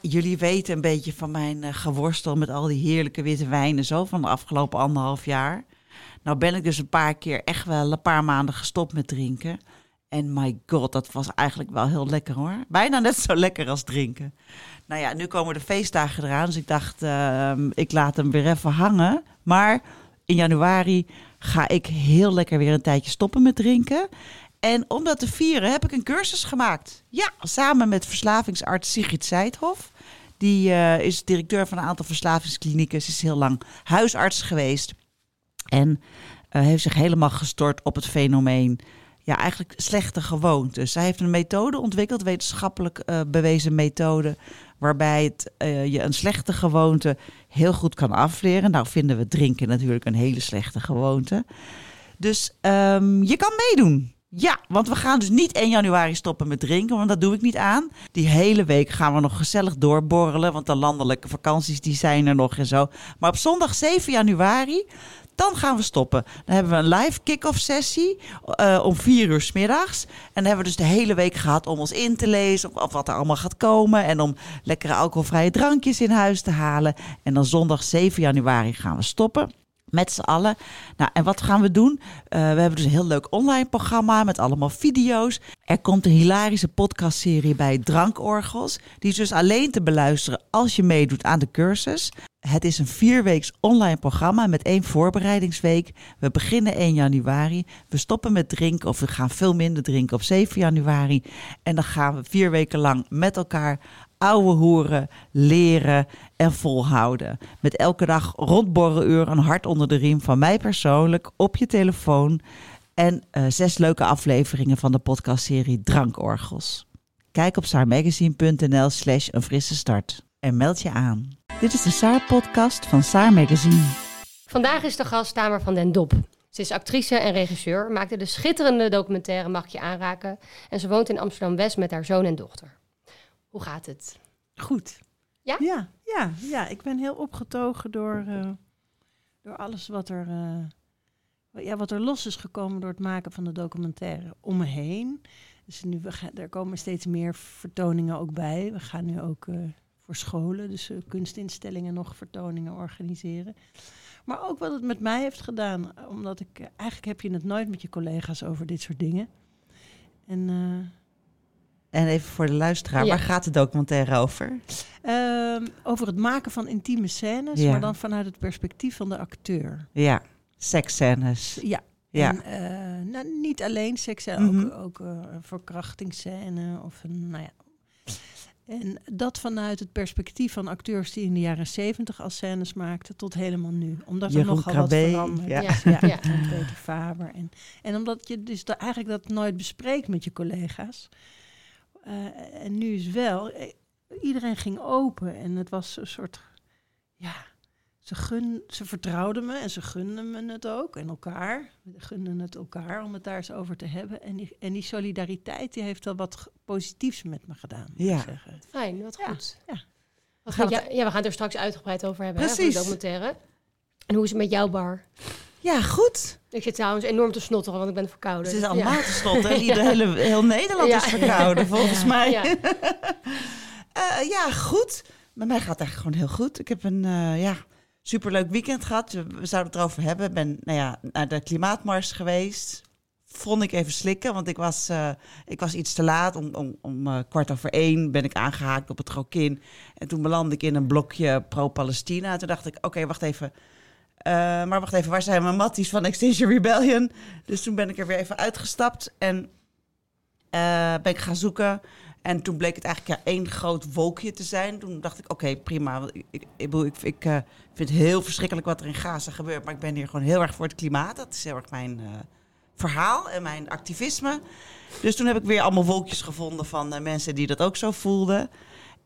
Jullie weten een beetje van mijn uh, geworstel met al die heerlijke witte wijnen zo van de afgelopen anderhalf jaar. Nou ben ik dus een paar keer echt wel een paar maanden gestopt met drinken. En my god, dat was eigenlijk wel heel lekker hoor. Bijna net zo lekker als drinken. Nou ja, nu komen de feestdagen eraan. Dus ik dacht, uh, ik laat hem weer even hangen. Maar in januari ga ik heel lekker weer een tijdje stoppen met drinken. En om dat te vieren heb ik een cursus gemaakt. Ja, samen met verslavingsarts Sigrid Seidhoff. Die uh, is directeur van een aantal verslavingsklinieken. Ze is heel lang huisarts geweest. En uh, heeft zich helemaal gestort op het fenomeen ja, eigenlijk slechte gewoontes. Zij heeft een methode ontwikkeld, wetenschappelijk uh, bewezen methode, waarbij het, je een slechte gewoonte heel goed kan afleren. Nou vinden we drinken natuurlijk een hele slechte gewoonte. Dus um, je kan meedoen. Ja, want we gaan dus niet 1 januari stoppen met drinken, want dat doe ik niet aan. Die hele week gaan we nog gezellig doorborrelen, want de landelijke vakanties die zijn er nog en zo. Maar op zondag 7 januari, dan gaan we stoppen. Dan hebben we een live kick-off sessie uh, om 4 uur s middags. En dan hebben we dus de hele week gehad om ons in te lezen of wat er allemaal gaat komen. En om lekkere alcoholvrije drankjes in huis te halen. En dan zondag 7 januari gaan we stoppen. Met z'n allen. Nou, en wat gaan we doen? Uh, we hebben dus een heel leuk online programma met allemaal video's. Er komt een hilarische podcastserie bij Drankorgels. Die is dus alleen te beluisteren als je meedoet aan de cursus. Het is een vierweeks online programma met één voorbereidingsweek. We beginnen 1 januari. We stoppen met drinken of we gaan veel minder drinken op 7 januari. En dan gaan we vier weken lang met elkaar ouwe hoeren, leren en volhouden. Met elke dag rond borreluur een hart onder de riem van mij persoonlijk op je telefoon. En uh, zes leuke afleveringen van de podcastserie Drankorgels. Kijk op saarmagazine.nl slash een frisse start en meld je aan. Dit is de Saar-podcast van Saar Magazine. Vandaag is de gast Tamer van den Dop. Ze is actrice en regisseur, maakte de schitterende documentaire Mag je aanraken... en ze woont in Amsterdam-West met haar zoon en dochter. Hoe gaat het? Goed. Ja? Ja, ja, ja. ik ben heel opgetogen door, uh, door alles wat er, uh, ja, wat er los is gekomen door het maken van de documentaire om me heen. Dus nu, we gaan, er komen steeds meer vertoningen ook bij. We gaan nu ook uh, voor scholen, dus kunstinstellingen nog vertoningen organiseren. Maar ook wat het met mij heeft gedaan. Omdat ik, eigenlijk heb je het nooit met je collega's over dit soort dingen. En en even voor de luisteraar, ja. waar gaat de documentaire over? Uh, over het maken van intieme scènes, ja. maar dan vanuit het perspectief van de acteur. Ja, seksscènes. Ja. ja. En, uh, nou, niet alleen seks, mm -hmm. ook, ook uh, een verkrachtingsscène of een, nou ja. En dat vanuit het perspectief van acteurs die in de jaren zeventig al scènes maakten tot helemaal nu. Omdat Jeroen er nogal Krabbe, wat veranderd ja. is. Ja, ja. Peter Faber. En, en omdat je dus eigenlijk dat nooit bespreekt met je collega's. Uh, en nu is wel, iedereen ging open en het was een soort, ja, ze, gun, ze vertrouwden me en ze gunden me het ook en elkaar. We gunden het elkaar om het daar eens over te hebben. En die, en die solidariteit die heeft wel wat positiefs met me gedaan. Ja. Zeggen. Fijn, wat goed. Ja. Wat gaat, ja, ja, we gaan het er straks uitgebreid over hebben, hè, van de documentaire. En hoe is het met jouw bar? Ja, goed. Ik zit trouwens enorm te snotteren, want ik ben verkouden. Het is allemaal ja. te snotteren. ja. hele, heel Nederland ja. is verkouden, volgens mij. Ja. uh, ja, goed. Met mij gaat het eigenlijk gewoon heel goed. Ik heb een uh, ja, superleuk weekend gehad. We zouden het erover hebben. Ik ben nou ja, naar de klimaatmars geweest. Vond ik even slikken, want ik was, uh, ik was iets te laat. Om, om, om kwart over één ben ik aangehaakt op het Rokin. En toen belandde ik in een blokje pro-Palestina. Toen dacht ik, oké, okay, wacht even... Uh, maar wacht even, waar zijn mijn matties van Extinction Rebellion? Dus toen ben ik er weer even uitgestapt en uh, ben ik gaan zoeken. En toen bleek het eigenlijk ja, één groot wolkje te zijn. Toen dacht ik, oké, prima. Ik, ik, ik, ik, uh, vind het heel verschrikkelijk wat er in Gaza gebeurt. Maar ik ben hier gewoon heel erg voor het klimaat. Dat is heel erg mijn verhaal en mijn activisme. Dus toen heb ik weer allemaal wolkjes gevonden van mensen die dat ook zo voelden.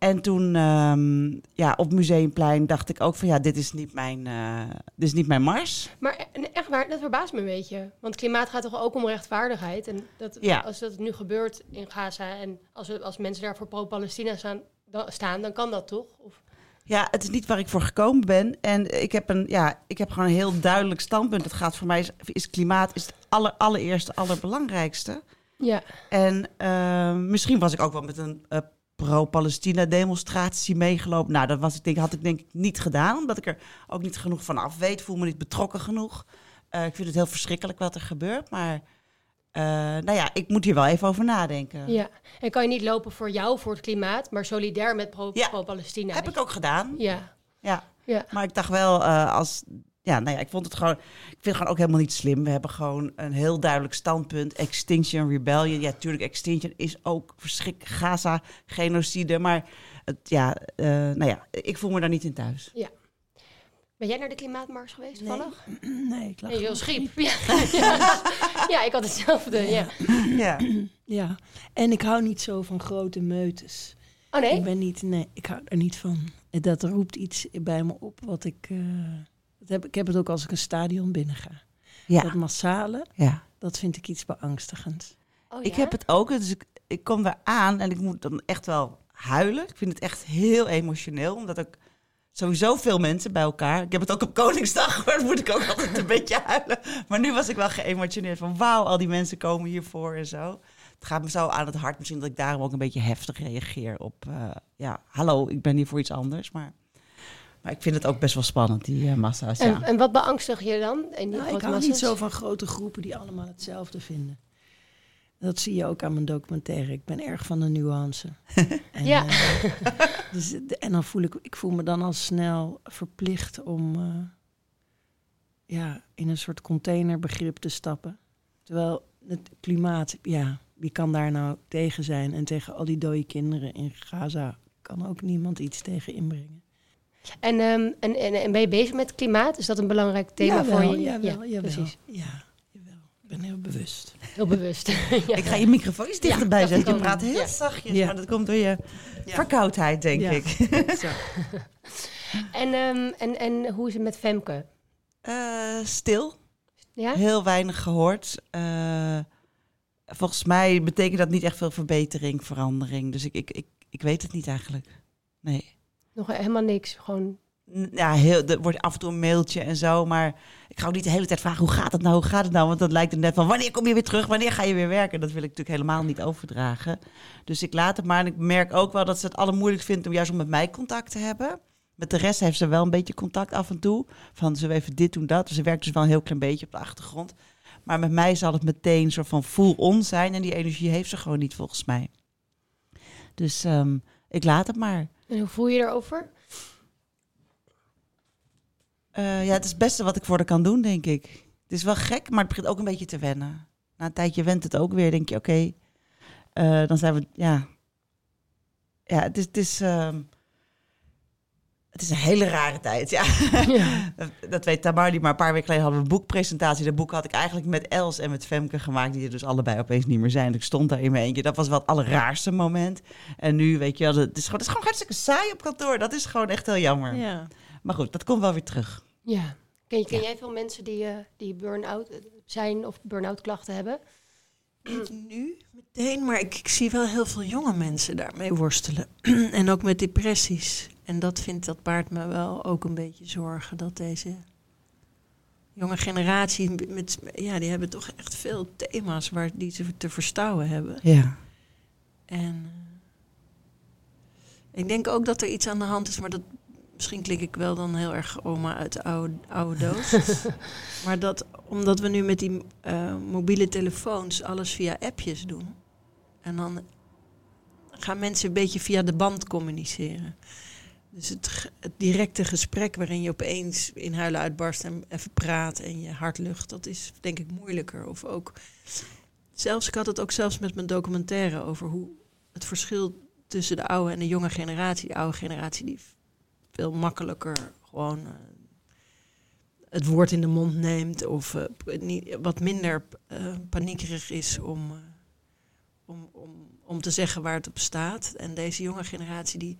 En toen, um, ja, op Museumplein dacht ik ook van ja, dit is niet mijn, uh, dit is niet mijn mars. Maar echt waar, dat verbaast me een beetje. Want klimaat gaat toch ook om rechtvaardigheid. En dat, ja. als dat nu gebeurt in Gaza en als, we, als mensen daar voor pro-Palestina staan, dan, staan, dan kan dat toch? Of... Ja, het is niet waar ik voor gekomen ben. En ik heb, een, ja, ik heb gewoon een heel duidelijk standpunt. Het gaat voor mij, is, is klimaat is het aller, allereerste, allerbelangrijkste. Ja. En uh, misschien was ik ook wel met een... Uh, pro-Palestina demonstratie meegelopen. Nou, dat was, ik denk, had ik denk ik niet gedaan, omdat ik er ook niet genoeg van af weet. Voel me niet betrokken genoeg. Eh, ik vind het heel verschrikkelijk wat er gebeurt, maar eh, nou ja, ik moet hier wel even over nadenken. Ja, en kan je niet lopen voor jou, voor het klimaat, maar solidair met Ja. pro-Palestina. Heb ik ook gedaan. Ja, Ja. ja. Maar ik dacht wel, eh, als. Ja, nou ja, ik vond het gewoon. Ik vind het gewoon ook helemaal niet slim. We hebben gewoon een heel duidelijk standpunt. Extinction Rebellion. Ja, tuurlijk, Extinction is ook verschrikkelijk. Gaza, genocide. Maar het, ja, eh, nou ja, ik voel me daar niet in thuis. Ben jij naar de klimaatmars geweest Nee. toevallig? Nee, ik lag Nee, heel schiep. Ja. ja. ja, ik had hetzelfde. Ja. Ja. Ja, en ik hou niet zo van grote meutes. Oh Ik nee? ben niet, nee, ik hou er niet van. Dat roept iets bij me op wat ik. eh, dat heb, ik heb het ook als ik een stadion binnenga. Dat Ja. massale, ja. dat vind ik iets beangstigends. Oh, Ik heb het ook. Dus ik, ik kom daar aan en ik moet dan echt wel huilen. Ik vind het echt heel emotioneel. Omdat ik sowieso veel mensen bij elkaar. Ik heb het ook op Koningsdag gehoord. Dan moet ik ook altijd een beetje huilen. Maar nu was ik wel geëmotioneerd van wauw, al die mensen komen hiervoor en zo. Het gaat me zo aan het hart. Misschien dat ik daarom ook een beetje heftig reageer op. eh, ja, hallo, ik ben hier voor iets anders. Maar, maar ik vind het ook best wel spannend, die eh, massa's. En, Ja. en wat beangstig je dan? In die Nou, ik hou niet zo van grote groepen die allemaal hetzelfde vinden. Dat zie je ook aan mijn documentaire. Ik ben erg van de nuance. en, Ja. eh, dus, de- en dan voel ik, ik voel me dan al snel verplicht om eh, ja, in een soort containerbegrip te stappen. Terwijl het klimaat, ja, wie kan daar nou tegen zijn? En tegen al die dode kinderen in Gaza kan ook niemand iets tegen inbrengen. En, ehm, en, en, en ben je bezig met klimaat? Is dat een belangrijk thema jawel, voor je? Jawel, ja, jawel. precies. Ja, jawel. Ik ben heel bewust. Heel bewust. ja. Ik ga je microfoon iets dichterbij zetten. Je praat heel Ja. zachtjes, Ja. maar dat komt door je Ja. verkoudheid, denk Ja. ik. Zo. En, ehm, en, en hoe is het met Femke? Eh, stil. Ja? Heel weinig gehoord. Eh, volgens mij betekent dat niet echt veel verbetering, verandering. Dus ik, ik, ik, ik weet het niet eigenlijk. Nee. Nog helemaal niks. Gewoon. Ja, heel, er wordt af en toe een mailtje en zo. Maar ik ga ook niet de hele tijd vragen, hoe gaat het nou, hoe gaat het nou? Want dat lijkt er net van, wanneer kom je weer terug? Wanneer ga je weer werken? Dat wil ik natuurlijk helemaal niet overdragen. Dus ik laat het maar. En ik merk ook wel dat ze het allermoeilijkst vindt om juist om met mij contact te hebben. Met de rest heeft ze wel een beetje contact af en toe. Van, we even dit doen, dat? Dus ze werkt dus wel een heel klein beetje op de achtergrond. Maar met mij zal het meteen een soort van full-on zijn. En die energie heeft ze gewoon niet, volgens mij. Dus ehm, ik laat het maar. En hoe voel je erover? Eh, ja, het is het beste wat ik voor haar kan doen, denk ik. Het is wel gek, maar het begint ook een beetje te wennen. Na een tijdje went het ook weer. Denk je, oké, eh, dan zijn we, ja. Ja, het is, het is, ehm, het is een hele rare tijd, ja. Ja. Dat weet Tamar niet, maar een paar weken geleden hadden we een boekpresentatie. Dat boek had ik eigenlijk met Els en met Femke gemaakt, die er dus allebei opeens niet meer zijn. Ik stond daar in mijn eentje. Dat was wel het allerraarste moment. En nu, weet je wel, het is gewoon, het is gewoon hartstikke saai op kantoor. Dat is gewoon echt heel jammer. Ja. Maar goed, dat komt wel weer terug. ja. Ken, je, ken Ja. jij veel mensen die, eh, die burn-out eh, zijn of burn-out klachten hebben? Niet nu meteen, maar ik, ik zie wel heel veel jonge mensen daarmee worstelen. en ook met depressies. En dat vindt dat baart me wel ook een beetje zorgen. Dat deze jonge generatie, met, ja, die hebben toch echt veel thema's waar die ze te verstouwen hebben. Ja. En eh, ik denk ook dat er iets aan de hand is, maar dat misschien klink ik wel dan heel erg oma uit de oude, oude doos. maar dat omdat we nu met die eh, mobiele telefoons alles via appjes doen. En dan gaan mensen een beetje via de band communiceren. Dus het, het directe gesprek waarin je opeens in huilen uitbarst en even praat en je hart lucht, dat is denk ik moeilijker. Of ook, zelfs, ik had het ook zelfs met mijn documentaire over hoe het verschil tussen de oude en de jonge generatie. De oude generatie die veel makkelijker gewoon eh, het woord in de mond neemt of eh, niet, wat minder eh, paniekerig is om, om, om, om te zeggen waar het op staat. En deze jonge generatie die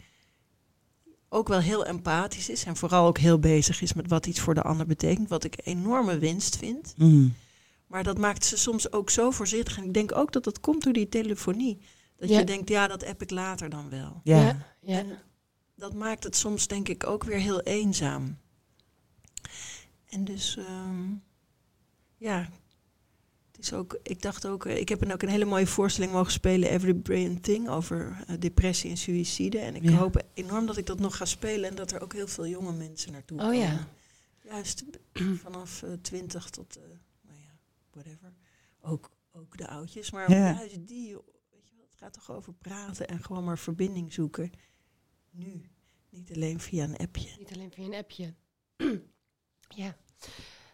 ook wel heel empathisch is en vooral ook heel bezig is met wat iets voor de ander betekent, wat ik enorme winst vind. Mm. Maar dat maakt ze soms ook zo voorzichtig. En ik denk ook dat dat komt door die telefonie. Dat Ja. je denkt, ja, dat app ik later dan wel. Ja. ja. ja. En dat maakt het soms denk ik ook weer heel eenzaam. En dus, ehm, ja, is ook, ik dacht ook, eh, ik heb een, ook een hele mooie voorstelling mogen spelen, Every Brilliant Thing, over eh, depressie en suïcide. En ik Ja. hoop enorm dat ik dat nog ga spelen en dat er ook heel veel jonge mensen naartoe Oh komen. ja. Juist vanaf eh, 20 tot, nou ja, whatever. Ook, ook de oudjes. Maar Ja. juist die, weet je wel, het gaat toch over praten en gewoon maar verbinding zoeken. Nu, niet alleen via een appje. Niet alleen via een appje. ja.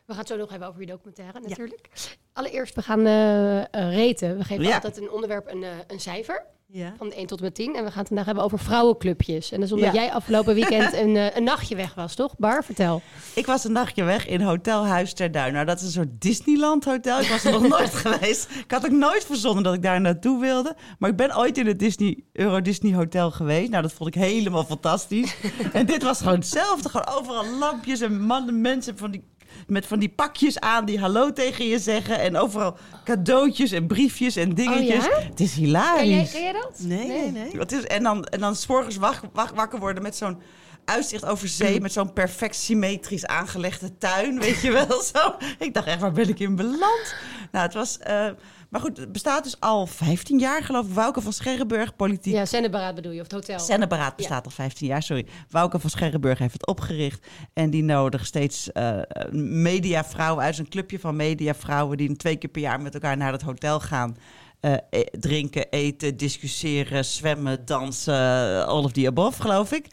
We gaan het zo nog hebben over je documentaire natuurlijk. Allereerst, we gaan eh, eh, reten. We geven Ja. altijd een onderwerp een, eh, een cijfer. Ja. Van 1 tot en met 10. En we gaan het vandaag hebben over vrouwenclubjes. En dat is omdat Ja. jij afgelopen weekend een, een nachtje weg was, toch? Bar, vertel. Ik was een nachtje weg in Hotel Huis ter Duin. Nou, dat is een soort Disneyland hotel. Ik was er nog nooit geweest. Ik had ook nooit verzonnen dat ik daar naartoe wilde. Maar ik ben ooit in het Disney, Euro Disney Hotel geweest. Nou, dat vond ik helemaal fantastisch. en dit was gewoon hetzelfde. Gewoon overal lampjes en mannen, mensen van die, met van die pakjes aan die hallo tegen je zeggen. En overal cadeautjes en briefjes en dingetjes. Oh ja? Het is Ken jij, hilarisch. ken jij dat? Nee, nee, nee. Wat is, en dan, en dan s'morgens wak, wak- wakker worden met zo'n uitzicht over zee. Met zo'n perfect symmetrisch aangelegde tuin, weet je wel. Zo. Ik dacht echt, waar ben ik in beland? Nou, het was... eh, maar goed, het bestaat dus al 15 jaar, geloof ik. Wouke van Scherrenburg, politiek Ja, Zenneberaad bedoel je, of het hotel. Zenneberaad bestaat al 15 jaar, sorry. Wouke van Scherrenburg heeft het opgericht. En die nodigt steeds eh mediavrouwen uit zijn clubje van mediavrouwen... die twee keer per jaar met elkaar naar het hotel gaan. Eh, e- drinken, eten, discussiëren, zwemmen, dansen, all of the above, geloof ik.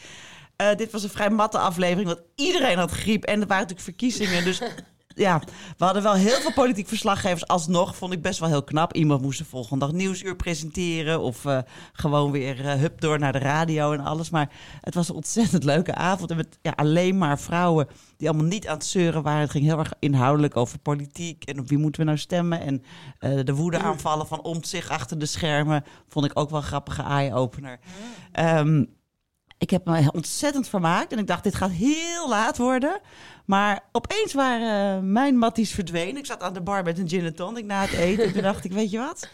Eh, dit was een vrij matte aflevering, want iedereen had griep. En er waren natuurlijk verkiezingen, dus... Ja, we hadden wel heel veel politiek verslaggevers. Alsnog vond ik best wel heel knap. Iemand moest de volgende dag Nieuwsuur presenteren. Of eh, gewoon weer eh, hup door naar de radio en alles. Maar het was een ontzettend leuke avond. En met ja, alleen maar vrouwen die allemaal niet aan het zeuren waren. Het ging heel erg inhoudelijk over politiek. En op wie moeten we nou stemmen. En eh, de woede aanvallen van om zich achter de schermen. Vond ik ook wel een grappige eye-opener. Ehm, ik heb me ontzettend vermaakt. En ik dacht, dit gaat heel laat worden. Maar opeens waren eh, mijn matties verdwenen. Ik zat aan de bar met een gin en tonic na het eten. En toen dacht ik, weet je wat?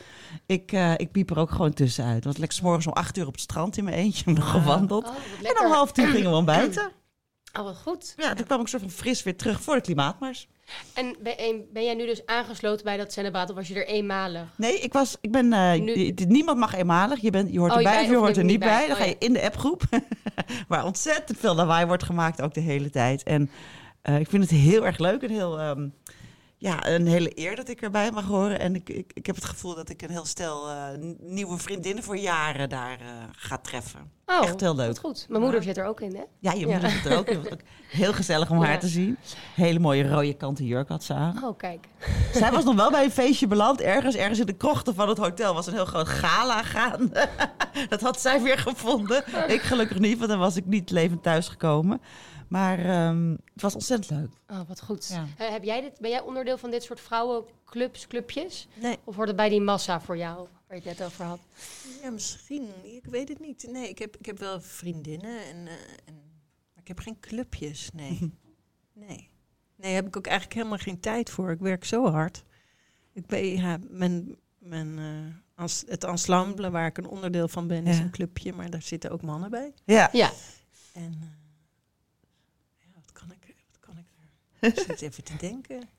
Ik, eh, ik piep er ook gewoon tussenuit. Want lekker 's morgens om acht uur op het strand in mijn eentje nog gewandeld. Oh, en om half tien gingen we ontbijten. Oh, wat goed. Ja, toen kwam ik soort van fris weer terug voor de klimaatmars. En ben, en ben jij nu dus aangesloten bij dat Zenneberaad of was je er eenmalig? Nee, ik, was, ik ben... eh, Nu- niemand mag eenmalig. Je, bent, je hoort Oh, erbij bij- of je hoort er niet bij. bij. Dan Oh, ga ja. je in de appgroep. waar ontzettend veel lawaai wordt gemaakt, ook de hele tijd. En eh, ik vind het heel erg leuk en heel... ehm, ja, een hele eer dat ik erbij mag horen. En ik, ik, ik heb het gevoel dat ik een heel stel eh, nieuwe vriendinnen voor jaren daar eh, ga treffen. Oh, Echt heel leuk. Goed. Mijn moeder zit er ook in, hè? Ja, je Ja. moeder zit er ook. in. Heel gezellig om Ja. haar te zien. Hele mooie rode kanten jurk had ze aan. Oh, kijk. Zij was nog wel bij een feestje beland. Ergens, ergens in de krochten van het hotel was een heel groot gala gaande. Dat had zij weer gevonden. Ik gelukkig niet, want dan was ik niet levend thuisgekomen. Maar ehm, het was ontzettend leuk. Oh, wat goed. Ja. Eh, heb jij dit, ben jij onderdeel van dit soort vrouwenclubs, clubjes? Nee. Of hoort het bij die massa voor jou, waar je het net over had? Ja, misschien. Ik weet het niet. Nee, ik heb, ik heb wel vriendinnen, en, eh, en, maar ik heb geen clubjes. Nee. nee. Nee, heb ik ook eigenlijk helemaal geen tijd voor. Ik werk zo hard. Ik ben, ja, mijn, mijn, eh, ens- het ensemble waar ik een onderdeel van ben, is een clubje, maar daar zitten ook mannen bij. Ja. Ja. En eh, ja, wat kan ik, wat kan ik zit even te denken.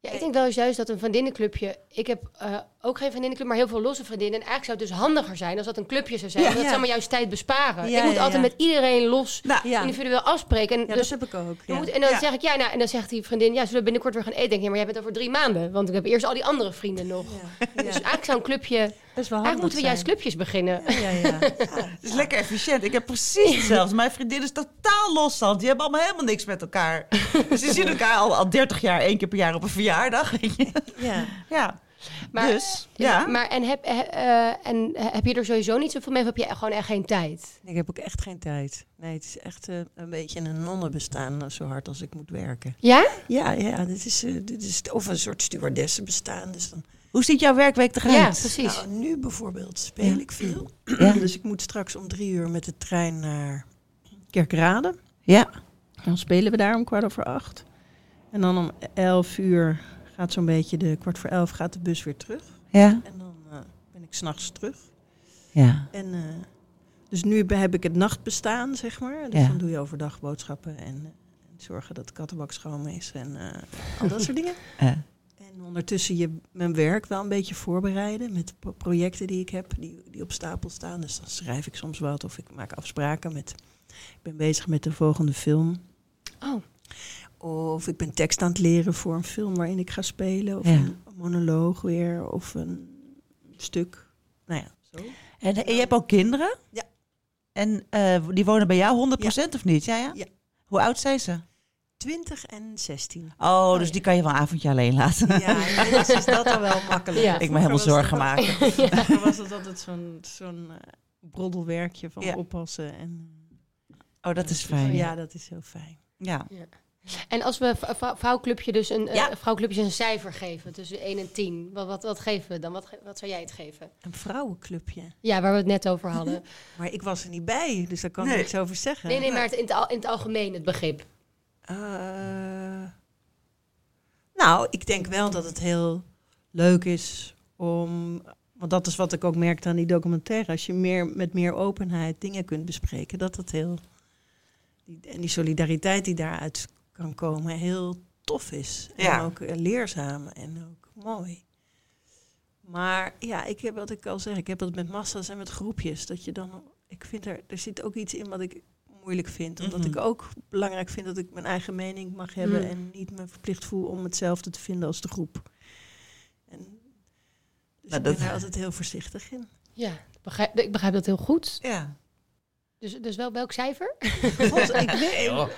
Ja, ik denk wel eens juist dat een vriendinnenclubje... Ik heb eh, ook geen vriendinnenclub, maar heel veel losse vriendinnen. En eigenlijk zou het dus handiger zijn als dat een clubje zou zijn. Ja. want dat Ja. zou maar juist tijd besparen. Ja, ik moet altijd met iedereen los Nou, individueel afspreken. En ja dus dat heb ik ook. moet, en dan zeg ik, ja, nou, en dan zegt die vriendin... Ja, zullen we binnenkort weer gaan eten? Denk ja, maar jij bent over drie maanden. Want ik heb eerst al die andere vrienden nog. Dus eigenlijk zou een clubje... Best wel Eigenlijk moeten we juist clubjes beginnen. Ja, ja, ja. Het is lekker efficiënt. Ik heb precies hetzelfde. Mijn vriendin is totaal losstand. Die hebben allemaal helemaal niks met elkaar. Dus die zien elkaar al, al 30 jaar, één keer per jaar op een verjaardag. weet je. ja. Ja. Maar, dus, ja. Maar en heb, he- eh, en heb je er sowieso niet zoveel mee? Of heb je gewoon echt geen tijd? Ik heb ook echt geen tijd. Nee, het is echt eh, een beetje een nonnenbestaan, eh, zo hard als ik moet werken. Ja? Ja, ja, dit is, eh, dit is of een soort stewardessenbestaan. Dus dan, Hoe ziet jouw werkweek eruit? Ja, precies. nou, nu bijvoorbeeld speel Ja. ik veel. Ja. Dus ik moet straks om drie uur met de trein naar Kerkrade. Ja. Dan spelen we daar om kwart over acht. En dan om elf uur gaat zo'n beetje de kwart voor elf gaat de bus weer terug. Ja. En dan eh, ben ik s'nachts terug. Ja. En, eh, dus nu heb ik het nachtbestaan, zeg maar. Dus Ja. dan doe je overdag boodschappen en, eh, en zorgen dat de kattenbak schoon is en eh, al dat soort dingen. En En ondertussen je mijn werk wel een beetje voorbereiden met pro- projecten die ik heb, die, die op stapel staan. Dus dan schrijf ik soms wat of ik maak afspraken met. Ik ben bezig met de volgende film. Oh, Of ik ben tekst aan het leren voor een film waarin ik ga spelen. Of Ja. een monoloog weer. Of een stuk. Nou ja, zo. En, en je hebt ook kinderen? Ja. En eh, die wonen bij jou 100% of niet? Ja, ja? Ja. Hoe oud zijn ze? 20 en 16. Oh, dus ja. die kan je wel een avondje alleen laten. Ja, inmiddels is dat al wel makkelijk. Ja. Ik me helemaal zorgen dat- maken. Vroeger was het altijd zo'n zo'n eh, broddelwerkje van Ja. oppassen. En, Oh, dat is fijn. Ja, dat is heel fijn. Ja. En als we vrouwclubje dus een, eh, Ja. vrouwclubjes een cijfer geven, tussen 1 en 10, wat, wat, wat geven we dan? Wat, wat zou jij het geven? Een vrouwenclubje. Ja, waar we het net over hadden. Maar ik was er niet bij, dus daar kan Nee. ik niks over zeggen. Nee, nee, maar het, in, het, al- in het algemeen het begrip. Eh, nou, ik denk wel dat het heel leuk is om. Want dat is wat ik ook merkte aan die documentaire. Als je meer, met meer openheid dingen kunt bespreken, dat dat heel. Die, en die solidariteit die daaruit kan komen, heel tof is. Ja. En ook eh, leerzaam en ook mooi. Maar ja, ik heb wat ik al zeg, ik heb dat met massa's en met groepjes. Dat je dan. Ik vind er, er zit ook iets in wat ik moeilijk vind. Omdat Mhm. ik ook belangrijk vind dat ik mijn eigen mening mag hebben Mm. en niet me verplicht voel om hetzelfde te vinden als de groep. En dus Nou, ik ben dat- daar altijd heel voorzichtig in. Ja, begrijp, ik begrijp dat heel goed. Ja. Dus, dus wel welk cijfer? God, ik weet,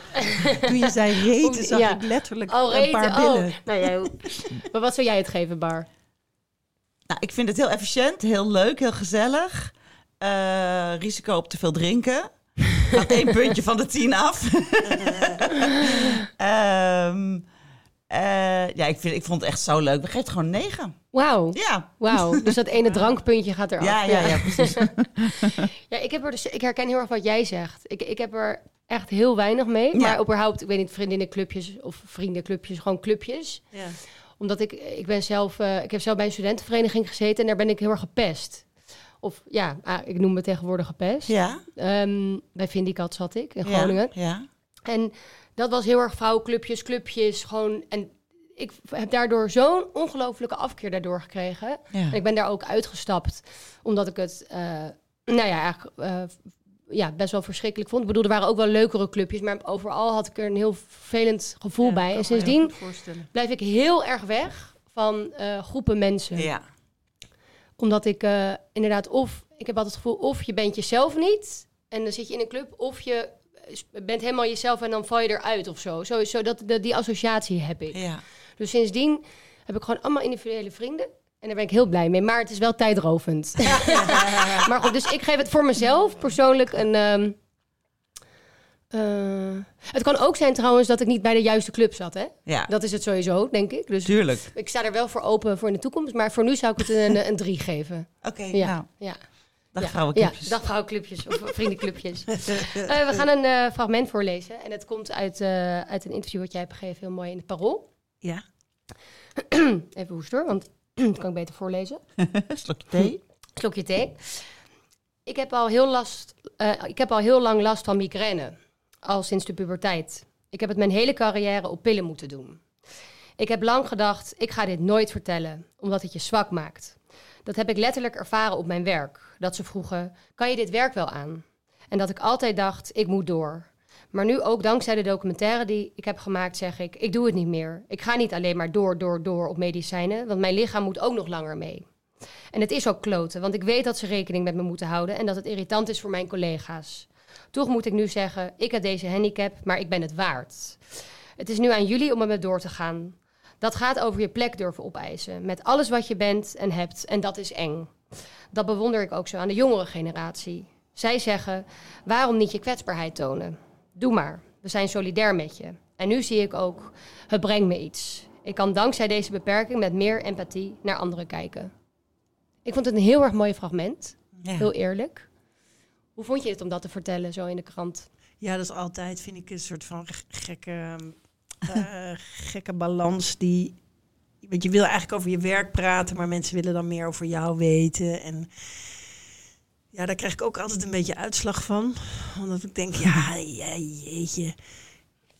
toen je zei reten, zag Ja. ik letterlijk Oh, een paar billen. Oh, nou ja, maar wat zou jij het geven, Bar? Nou, ik vind het heel efficiënt, heel leuk, heel gezellig. Eh, risico op te veel drinken. Gaat één puntje van de tien af. Ehm, eh, ja, ik, vind, ik vond het echt zo leuk. We geven het gewoon negen. Wauw. Ja. Wauw, dus dat ene drankpuntje gaat eraf. Ja, ja, ja, precies. Ja, ik, heb er dus, ik herken heel erg wat jij zegt. Ik, ik heb er echt heel weinig mee. Ja. Maar überhaupt, ik weet niet, vriendinnenclubjes of vriendenclubjes, gewoon clubjes. Ja. Omdat ik, ik ben zelf, eh, ik heb zelf bij een studentenvereniging gezeten en daar ben ik heel erg gepest. Of ja, ah, ik noem me tegenwoordig gepest. Ja. Ehm, bij Vindicat zat ik in Groningen. Ja. En dat was heel erg vrouwenclubjes, clubjes, gewoon. En ik heb daardoor zo'n ongelofelijke afkeer daardoor gekregen. Ja. En ik ben daar ook uitgestapt, omdat ik het, eh, nou ja, eigenlijk eh, ja, best wel verschrikkelijk vond. Ik bedoel, er waren ook wel leukere clubjes, maar overal had ik er een heel vervelend gevoel Ja, bij. En sindsdien blijf ik heel erg weg van eh, groepen mensen. Ja. Omdat ik eh, inderdaad, of ik heb altijd het gevoel, of je bent jezelf niet en dan zit je in een club, of je bent helemaal jezelf en dan val je eruit of zo. Dat, dat, die associatie heb ik. Ja. Dus sindsdien heb ik gewoon allemaal individuele vrienden. En daar ben ik heel blij mee. Maar het is wel tijdrovend. maar goed, dus ik geef het voor mezelf persoonlijk een... ehm, eh, het kan ook zijn trouwens dat ik niet bij de juiste club zat. Hè? Ja. Dat is het sowieso, denk ik. Dus Tuurlijk. ik sta er wel voor open voor in de toekomst. Maar voor nu zou ik het een, een drie geven. Oké, Ja. nou. Ja. Dag ja. of vriendenclubjes. Eh, we gaan een eh, fragment voorlezen. En het komt uit, uit een interview wat jij hebt gegeven. Heel mooi in het Parool. Ja. Even hoesten hoor, want dat kan ik beter voorlezen. Slokje thee. Slokje thee. Ik heb, al heel last, ik heb al heel lang last van migraine. Al sinds de puberteit. Ik heb het mijn hele carrière op pillen moeten doen. Ik heb lang gedacht, ik ga dit nooit vertellen, omdat het je zwak maakt. Dat heb ik letterlijk ervaren op mijn werk. Dat ze vroegen, kan je dit werk wel aan? En dat ik altijd dacht, ik moet door. Maar nu ook dankzij de documentaire die ik heb gemaakt, zeg ik, ik doe het niet meer. Ik ga niet alleen maar door, door, door op medicijnen, want mijn lichaam moet ook nog langer mee. En het is ook kloten, want ik weet dat ze rekening met me moeten houden en dat het irritant is voor mijn collega's. Toch moet ik nu zeggen, ik heb deze handicap, maar ik ben het waard. Het is nu aan jullie om ermee door te gaan. Dat gaat over je plek durven opeisen, met alles wat je bent en hebt, en dat is eng. Dat bewonder ik ook zo aan de jongere generatie. Zij zeggen, waarom niet je kwetsbaarheid tonen? Doe maar, we zijn solidair met je. En nu zie ik ook, het brengt me iets. Ik kan dankzij deze beperking met meer empathie naar anderen kijken. Ik vond het een heel erg mooi fragment, Ja. heel eerlijk. Hoe vond je het om dat te vertellen, zo in de krant? Ja, dat is altijd, vind ik, een soort van gekke, eh, gekke balans die... Want je wil eigenlijk over je werk praten, maar mensen willen dan meer over jou weten. En ja, daar krijg ik ook altijd een beetje uitslag van. Omdat ik denk, ja, jeetje.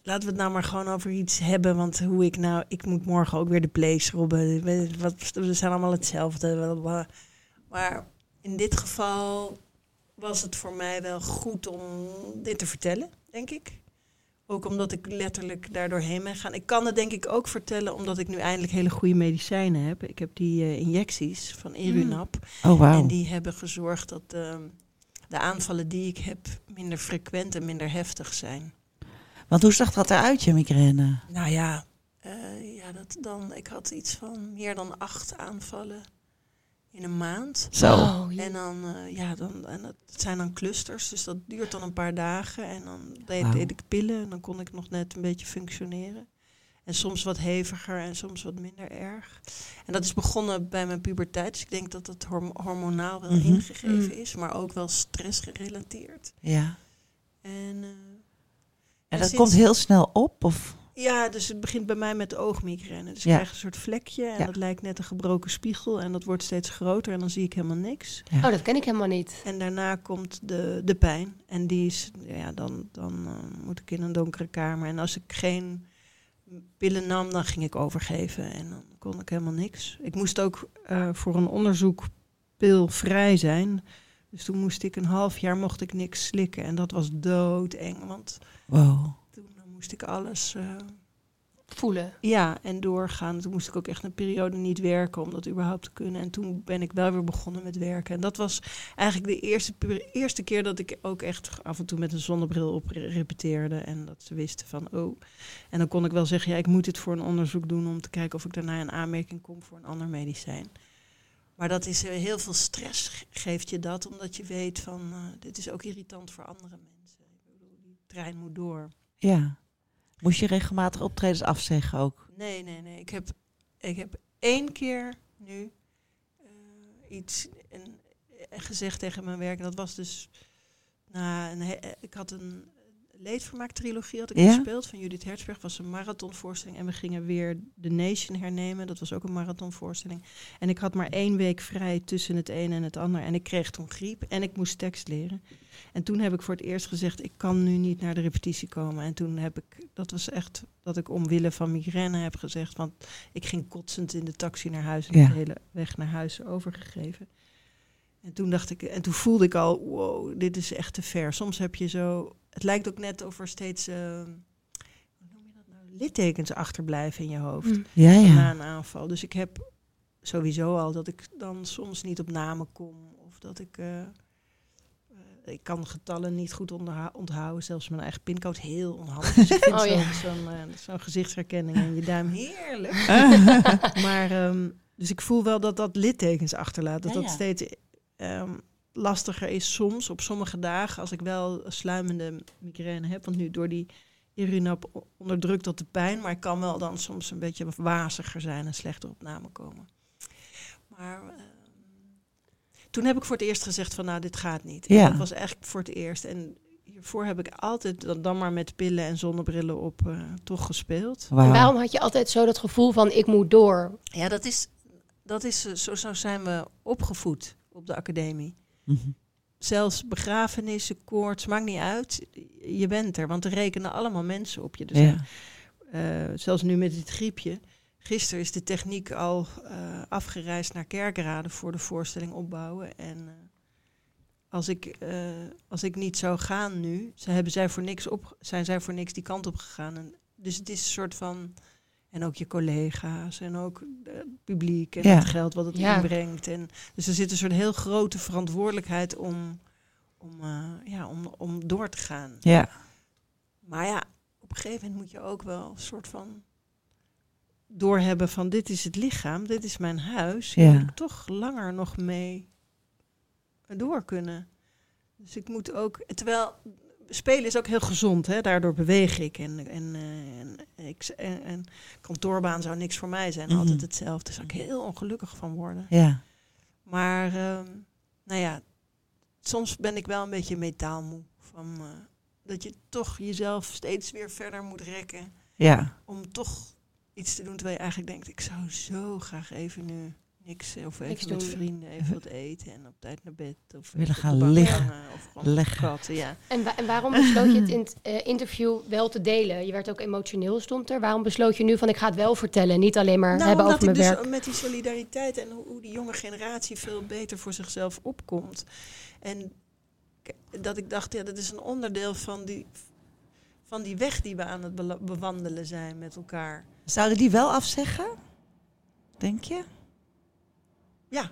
laten we het nou maar gewoon over iets hebben. Want hoe ik nou, ik moet morgen ook weer de plays robben. We, zijn allemaal hetzelfde. Maar in dit geval was het voor mij wel goed om dit te vertellen, denk ik. Ook omdat ik letterlijk daar doorheen ben gaan. Ik kan het denk ik ook vertellen omdat ik nu eindelijk hele goede medicijnen heb. Ik heb die eh, injecties van Erunap. Oh, wauw. En die hebben gezorgd dat ehm, de aanvallen die ik heb minder frequent en minder heftig zijn. Want hoe zag dat eruit, je migraine? Nou ja, eh, ja dat dan, ik had iets van meer dan acht aanvallen in een maand. Zo. Oh, ja. En dan, eh, ja, dan, en dat zijn dan clusters, dus dat duurt dan een paar dagen. En dan deed, ik pillen en dan kon ik nog net een beetje functioneren. En soms wat heviger en soms wat minder erg. En dat is begonnen bij mijn puberteit. Dus ik denk dat het horm- hormonaal wel Mhm. ingegeven Mm. is, maar ook wel stressgerelateerd. Ja. En eh, En En dat sinds- komt heel snel op? Of? Ja, dus het begint bij mij met de oogmigraine. Dus ik Ja. krijg een soort vlekje en Ja. dat lijkt net een gebroken spiegel. En dat wordt steeds groter en dan zie ik helemaal niks. Oh, dat ken ik helemaal niet. En daarna komt de, de pijn. En die is, ja, dan, dan eh, moet ik in een donkere kamer. En als ik geen pillen nam, dan ging ik overgeven. En dan kon ik helemaal niks. Ik moest ook eh, voor een onderzoek pilvrij zijn. Dus toen moest ik een half jaar mocht ik niks slikken. En dat was doodeng. Want Wow. Moest ik alles eh, Voelen. ja, en doorgaan. Toen moest ik ook echt een periode niet werken om dat überhaupt te kunnen. En toen ben ik wel weer begonnen met werken. En dat was eigenlijk de eerste, eerste keer dat ik ook echt af en toe met een zonnebril op re- repeteerde. En dat ze wisten van, oh. En dan kon ik wel zeggen, ja, ik moet dit voor een onderzoek doen om te kijken of ik daarna in aanmerking kom voor een ander medicijn. Maar dat is eh, heel veel stress ge- geeft je dat, omdat je weet van, eh, dit is ook irritant voor andere mensen. Ik bedoel, die trein moet door. Ja. Moest je regelmatig optredens afzeggen ook? Nee, nee, nee. Ik heb, ik heb één keer nu eh, iets eh, gezegd tegen mijn werk. En dat was dus. Na een, ik had een leedvermaak-trilogie had ik Ja? gespeeld van Judith Hertzberg. was een marathonvoorstelling. En we gingen weer The Nation hernemen. Dat was ook een marathonvoorstelling. En ik had maar één week vrij tussen het een en het ander. En ik kreeg toen griep en ik moest tekst leren. En toen heb ik voor het eerst gezegd, ik kan nu niet naar de repetitie komen. En toen heb ik, dat was echt dat ik omwille van migraine heb gezegd. Want ik ging kotsend in de taxi naar huis en Ja. de hele weg naar huis overgegeven. En toen dacht ik, en toen voelde ik al, wow, dit is echt te ver. Soms heb je zo, het lijkt ook net of er steeds, eh, hoe noem je dat nou, littekens achterblijven in je hoofd Hm. Ja, na ja. een aanval. Dus ik heb sowieso al dat ik dan soms niet op namen kom. Of dat ik... eh, eh, ik kan getallen niet goed onthouden. Zelfs mijn eigen pincode heel onhandig. Dus ik vind Oh, zo'n ja. zo'n, gezichtsherkenning in je duim heerlijk. maar ehm, dus ik voel wel dat dat littekens achterlaat. Dat Ja, dat steeds ehm, lastiger is soms op sommige dagen. Als ik wel sluimende migraine heb. Want nu door die Irinap onderdrukt dat de pijn. Maar ik kan wel dan soms een beetje waziger zijn en slechter op namen komen. Maar ehm, toen heb ik voor het eerst gezegd van nou, dit gaat niet. En Ja. Dat was eigenlijk voor het eerst. En hiervoor heb ik altijd dan, dan maar met pillen en zonnebrillen op eh, toch gespeeld. En waarom had je altijd zo dat gevoel van ik moet door? Ja, dat is, dat is eh, zo, zo zijn we opgevoed op de academie. Mhm. Zelfs begrafenissen, koorts, maakt niet uit. Je bent er, want er rekenen allemaal mensen op je. Dus Ja. eh, zelfs nu met dit griepje. Gisteren is de techniek al eh, afgereisd naar Kerkrade voor de voorstelling opbouwen. En eh, als, ik, eh, als ik niet zou gaan nu, ze hebben zij voor niks op, zijn zij voor niks die kant op gegaan. En, dus het is een soort van. En ook je collega's en ook het publiek en Ja. het geld wat het Ja. inbrengt. En, dus er zit een soort heel grote verantwoordelijkheid om, om, eh, ja, om, om door te gaan. Ja. Maar ja, op een gegeven moment moet je ook wel een soort van doorhebben van dit is het lichaam, dit is mijn huis. Ja. moet ik toch langer nog mee door kunnen. Dus ik moet ook, terwijl spelen is ook heel gezond, hè? daardoor beweeg ik. En, en, eh, ik, en, en kantoorbaan zou niks voor mij zijn, Mhm. altijd hetzelfde. Daar zou ik heel ongelukkig van worden. Ja. Maar ehm, nou ja, soms ben ik wel een beetje metaalmoe. Van, eh, dat je toch jezelf steeds weer verder moet rekken. Ja. Om toch iets te doen terwijl je eigenlijk denkt, ik zou zo graag even nu niks. Of Niks even met doen. vrienden, even wat eten en op tijd naar bed. Of Willen gaan liggen. Of katten, ja. En, wa- en waarom besloot je het in het eh, interview wel te delen? Je werd ook emotioneel, stond er. Waarom besloot je nu van ik ga het wel vertellen en niet alleen maar Nou, hebben omdat over ik mijn dus werk? met die solidariteit en hoe, hoe die jonge generatie veel beter voor zichzelf opkomt. En dat ik dacht, ja, dat is een onderdeel van die, van die weg die we aan het bewandelen zijn met elkaar. Zouden die wel afzeggen? Denk je? Ja,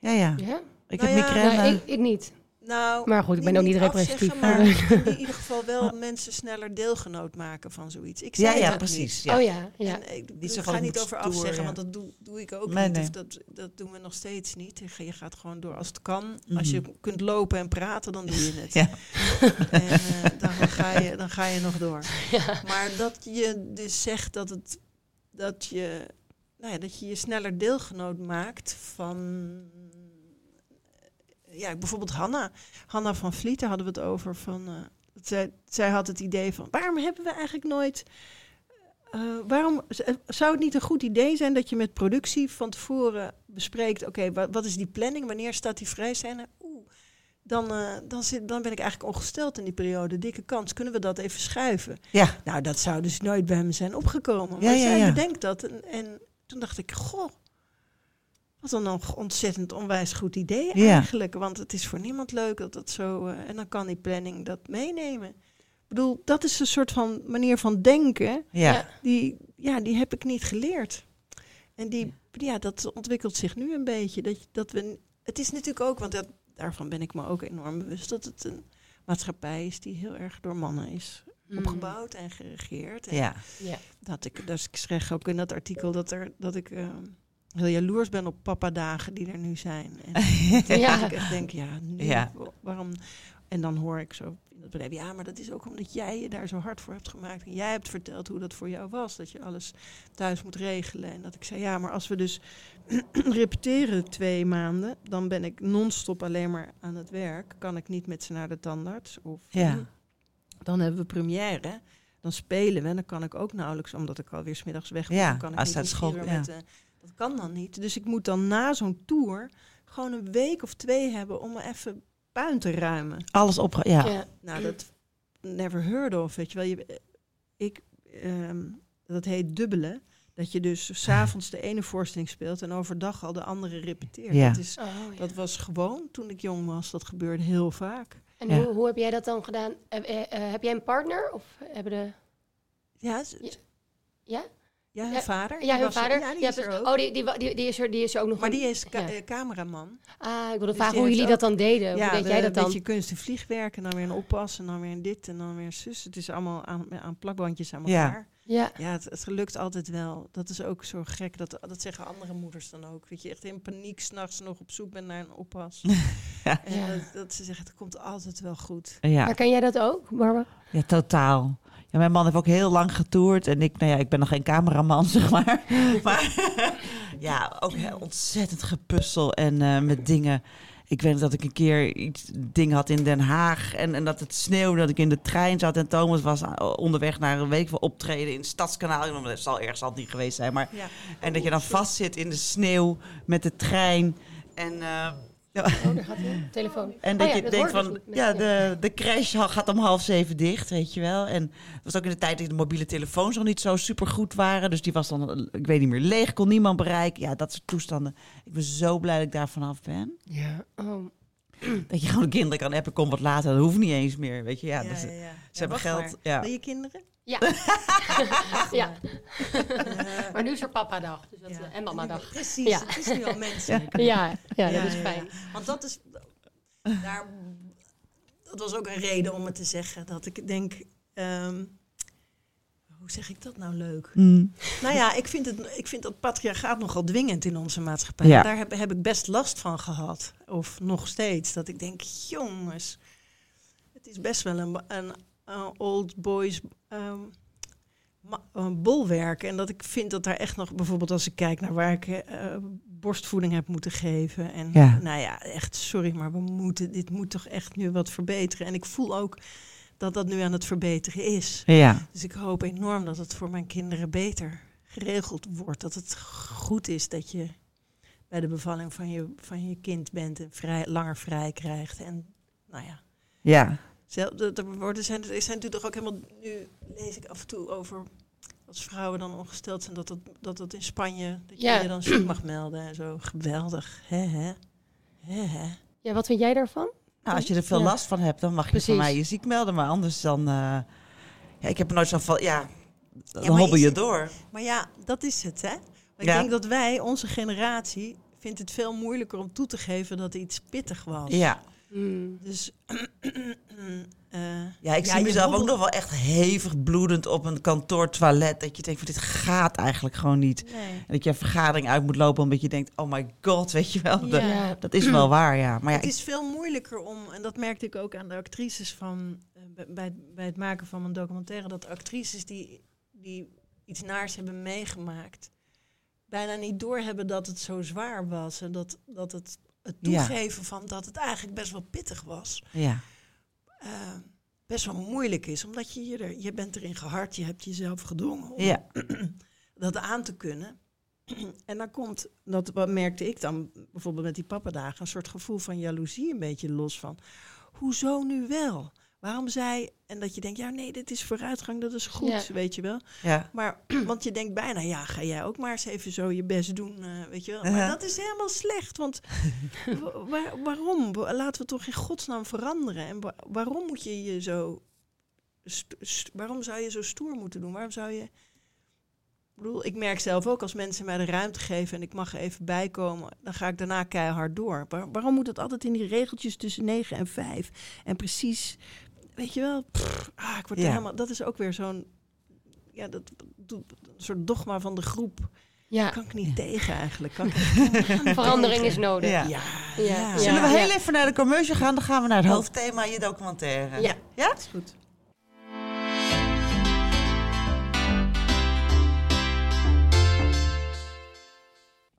Ja, ja. Ja? Ik Nou heb ja, migraine. Nou, ik, ik niet. nou... Maar goed, ik ben ook niet representatief. afzeggen, Maar, Maar in ieder geval wel mensen sneller deelgenoot maken van zoiets. Ik zei ja, ja, dat precies. niet. Ja. Oh ja, ja. En ik, Niet ga niet over stoer, afzeggen, ja. want dat doe, doe ik ook Nee, niet. nee. Of dat, dat doen we nog steeds niet. Je- Je gaat gewoon door als het kan. Mhm. Als je kunt lopen en praten, dan doe je het. Ja. En eh, dan, ga je, dan ga je nog door. Maar dat je dus zegt dat, het, dat, je, nou ja, dat je je sneller deelgenoot maakt van... Ja, bijvoorbeeld Hanna. Hanna van Vlieten hadden we het over. Van, eh, zij, zij had het idee van, waarom hebben we eigenlijk nooit... eh, waarom eh, zou het niet een goed idee zijn dat je met productie van tevoren bespreekt: oké, wa- wat is die planning? Wanneer staat die vrijzijde? Oeh, dan, eh, dan, zit, dan ben ik eigenlijk ongesteld in die periode. Dikke kans. Kunnen we dat even schuiven? Ja. Nou, dat zou dus nooit bij me zijn opgekomen. Ja, Maar ja, zij ja. bedenkt dat. En, en toen dacht ik: goh, wat een on- ontzettend onwijs goed idee Ja. eigenlijk. Want het is voor niemand leuk dat het zo. eh, en dan kan die planning dat meenemen. Ik bedoel, dat is een soort van manier van denken Ja. Die, ja, die heb ik niet geleerd. En die, ja, dat ontwikkelt zich nu een beetje. Dat, dat we, het is natuurlijk ook, want dat, daarvan ben ik me ook enorm bewust, dat het een maatschappij is die heel erg door mannen is. Opgebouwd en geregeerd. En Ja. Ja. dat ik, dus ik schreef ook in dat artikel dat, er, dat ik eh, heel jaloers ben op papa-dagen die er nu zijn. En Ja. dat ik echt denk, ja, nu, Ja. waarom... En dan hoor ik zo in bedrijf, ja, maar dat is ook omdat jij je daar zo hard voor hebt gemaakt. En jij hebt verteld hoe dat voor jou was, dat je alles thuis moet regelen. En dat ik zei, ja, maar als we dus repeteren twee maanden, dan ben ik non-stop alleen maar aan het werk. Kan ik niet met ze naar de tandarts. Of, Ja. Dan hebben we première. Dan spelen we en dan kan ik ook nauwelijks, omdat ik alweer smiddags weg ben. Ja, kan ik als niet school- ja. met, eh, dat kan dan niet. Dus ik moet dan na zo'n tour gewoon een week of twee hebben om me even puin te ruimen. Alles op. Ja. Ja. Nou, dat never heard of, weet je wel. Je, eh, ik, ehm, dat heet dubbelen. Dat je dus s'avonds de ene voorstelling speelt en overdag al de andere repeteert. Ja. Dat, is, Oh, ja. dat was gewoon toen ik jong was. Dat gebeurde heel vaak. En Ja. hoe, hoe heb jij dat dan gedaan? Eh, eh, eh, heb jij een partner? Of hebben de... Ja, Ja. Ja? ja hun Ja, vader. Ja, die hun er- vader? Ja, die Ja, is er ook. Oh, die, die, wa- die, die is er, die is er ook nog. Maar een- die is ka- Ja. eh, cameraman. Ah, ik wilde Dus vragen hoe jullie dat dan deden. hoe deed we- jij dat Een dan? beetje kunst en vliegwerk en dan weer een oppas en dan weer een dit en dan weer een zus. Het is allemaal aan, aan plakbandjes aan Ja. elkaar. Ja. Ja, het, het lukt altijd wel. Dat is ook zo gek. Dat, dat zeggen andere moeders dan ook. Dat je echt in paniek s'nachts nog op zoek bent naar een oppas. Ja. En dat, dat ze zeggen, het komt altijd wel goed. Ja. Maar ken jij dat ook, Barbara? ja, totaal. Ja, mijn man heeft ook heel lang getoerd en ik, nou ja, ik ben nog geen cameraman, zeg maar. maar ja, ook heel ontzettend gepuzzel en eh, met dingen. Ik weet dat ik een keer iets ding had in Den Haag en, en dat het sneeuwde, dat ik in de trein zat en Thomas was aan- onderweg naar een week van optreden in het Stadskanaal. Dat zal ergens al niet geweest zijn, maar Ja. en dat je dan vastzit in de sneeuw met de trein en eh, ja, Oh, daar gaat hij. Telefoon. en dat Oh ja, je dat denkt van, dus niet. ja, de, de crash gaat om half zeven dicht, weet je wel. En het was ook in de tijd dat de mobiele telefoons nog niet zo super goed waren. Dus die was dan, ik weet niet meer, leeg, kon niemand bereiken. Ja, dat soort toestanden. Ik ben zo blij dat ik daar vanaf ben. Ja. Oh. Dat je gewoon de kinderen kan appen, kom wat later. Dat hoeft niet eens meer, weet je. Ja, dus, ja, eh, ja. ze hebben geld. maar. Ja. Wil je kinderen? Ja. ja. Eh, Maar nu is er papa-dag. Dus dat, ja. En mama-dag. Precies, Ja. het is nu al menselijk. Ja, ja, dat is fijn. ja. Want dat is. Daar, dat was ook een reden om het te zeggen. Dat ik denk. ehm, hoe zeg ik dat nou leuk? Mm. Nou ja, ik vind, het, ik vind dat patriarchaat nogal dwingend in onze maatschappij. Ja. Daar heb, heb ik best last van gehad. Of nog steeds. Dat ik denk, jongens, het is best wel een, een, een old boys ma- een bolwerk. En dat ik vind dat daar echt nog, bijvoorbeeld als ik kijk naar waar ik eh, borstvoeding heb moeten geven. En Ja. nou ja, echt sorry, maar we moeten, dit moet toch echt nu wat verbeteren. En ik voel ook dat dat nu aan het verbeteren is. Ja, Dus ik hoop enorm dat het voor mijn kinderen beter geregeld wordt. Dat het goed is dat je bij de bevalling van je, van je kind bent en vrij, langer vrij krijgt. En nou ja, Ja, Zel- de- Er worden zijn, er zijn natuurlijk ook helemaal. Nu lees ik af en toe over. Als vrouwen dan ongesteld zijn, dat het, dat het in Spanje. dat je Ja. je dan ziek mag melden en zo. Geweldig. Hè, hè? Ja, wat vind jij daarvan? Nou, als je er veel Ja. last van hebt, dan mag je Precies. van mij je ziek melden. Maar anders dan... eh, ja, ik heb er nooit zo van... Ja, dan Ja, hobbel je het- door. Maar ja, dat is het, hè? Ik denk dat wij, onze generatie, vindt het veel moeilijker om toe te geven dat iets pittig was. Ja. Hmm. Dus. eh, Ja, ik Ja, zie mezelf ook nog wel echt hevig bloedend op een kantoortoilet. Dat je denkt van dit gaat eigenlijk gewoon niet. nee. En dat je een vergadering uit moet lopen omdat je denkt, oh my god, weet je wel. Dat, is wel waar, ja. Maar ja, het ik- is veel moeilijker om, en dat merkte ik ook aan de actrices van, eh, bij- bij, het maken van mijn documentaire, dat actrices die, die iets naars hebben meegemaakt, bijna niet doorhebben dat het zo zwaar was. En dat, dat het, het Ja. toegeven van dat het eigenlijk best wel pittig was, ja. Eh, best wel moeilijk is. Omdat je, je, er, je bent erin gehard, je hebt jezelf gedwongen om Ja. dat aan te kunnen. En dan komt, dat wat merkte ik dan bijvoorbeeld met die pappadagen, een soort gevoel van jaloezie een beetje los van. Hoezo nu wel? Waarom zij, en dat je denkt, ja nee, dit is vooruitgang, dat is goed, Ja. weet je wel. ja. Maar, want je denkt bijna, ja, ga jij ook maar eens even zo je best doen, eh, weet je wel. Maar dat is helemaal slecht, want wa- waar- waarom? Wa- Laten we toch in godsnaam veranderen. En wa- waarom moet je je zo, waarom zou je zo stoer moeten doen? Waarom zou je... Ik bedoel, ik merk zelf ook als mensen mij de ruimte geven en ik mag er even bij komen, dan ga ik daarna keihard door. Waar- waarom moet het altijd in die regeltjes tussen 9 en 5? En precies, weet je wel, pff, ah, ik word Ja. helemaal, dat is ook weer zo'n, ja, dat, een soort dogma van de groep. Ja, Kan ik niet tegen eigenlijk. Kan ik verandering is nodig. Ja. Ja. Zullen we Ja. heel even naar de commercial gaan? Dan gaan we naar het hoofdthema, je documentaire. Ja. Ja? is goed.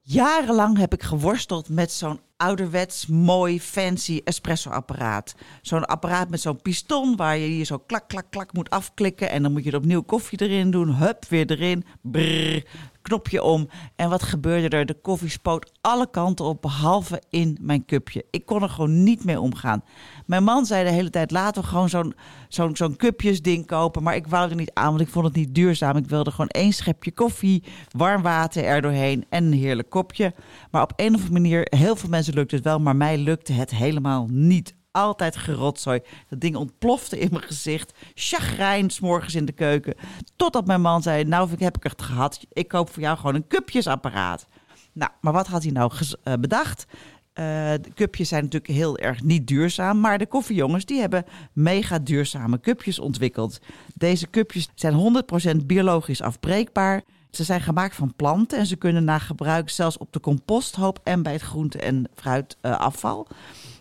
Jarenlang heb ik geworsteld met zo'n ouderwets, mooi, fancy espresso-apparaat. Zo'n apparaat met zo'n piston waar je hier zo klak, klak, klak moet afklikken. En dan moet je er opnieuw koffie erin doen. Hup, weer erin. Brrr, knopje om. En wat gebeurde er? De koffie spoot alle kanten op, behalve in mijn cupje. Ik kon er gewoon niet mee omgaan. Mijn man zei de hele tijd, laten we gewoon zo'n zo'n zo'n cupjesding kopen. Maar ik wou er niet aan, want ik vond het niet duurzaam. Ik wilde gewoon één schepje koffie, warm water er doorheen en een heerlijk kopje. Maar op een of andere manier, heel veel mensen lukt het wel, maar mij lukte het helemaal niet. Altijd gerotzooi. Dat ding ontplofte in mijn gezicht. Chagrijn, morgens in de keuken. Totdat mijn man zei, nou heb ik het gehad. Ik koop voor jou gewoon een cupjesapparaat. Nou, maar wat had hij nou eh, bedacht? Eh, de cupjes zijn natuurlijk heel erg niet duurzaam, maar de koffiejongens die hebben mega duurzame cupjes ontwikkeld. Deze cupjes zijn 100% biologisch afbreekbaar. Ze zijn gemaakt van planten en ze kunnen na gebruik zelfs op de composthoop en bij het groente- en fruitafval.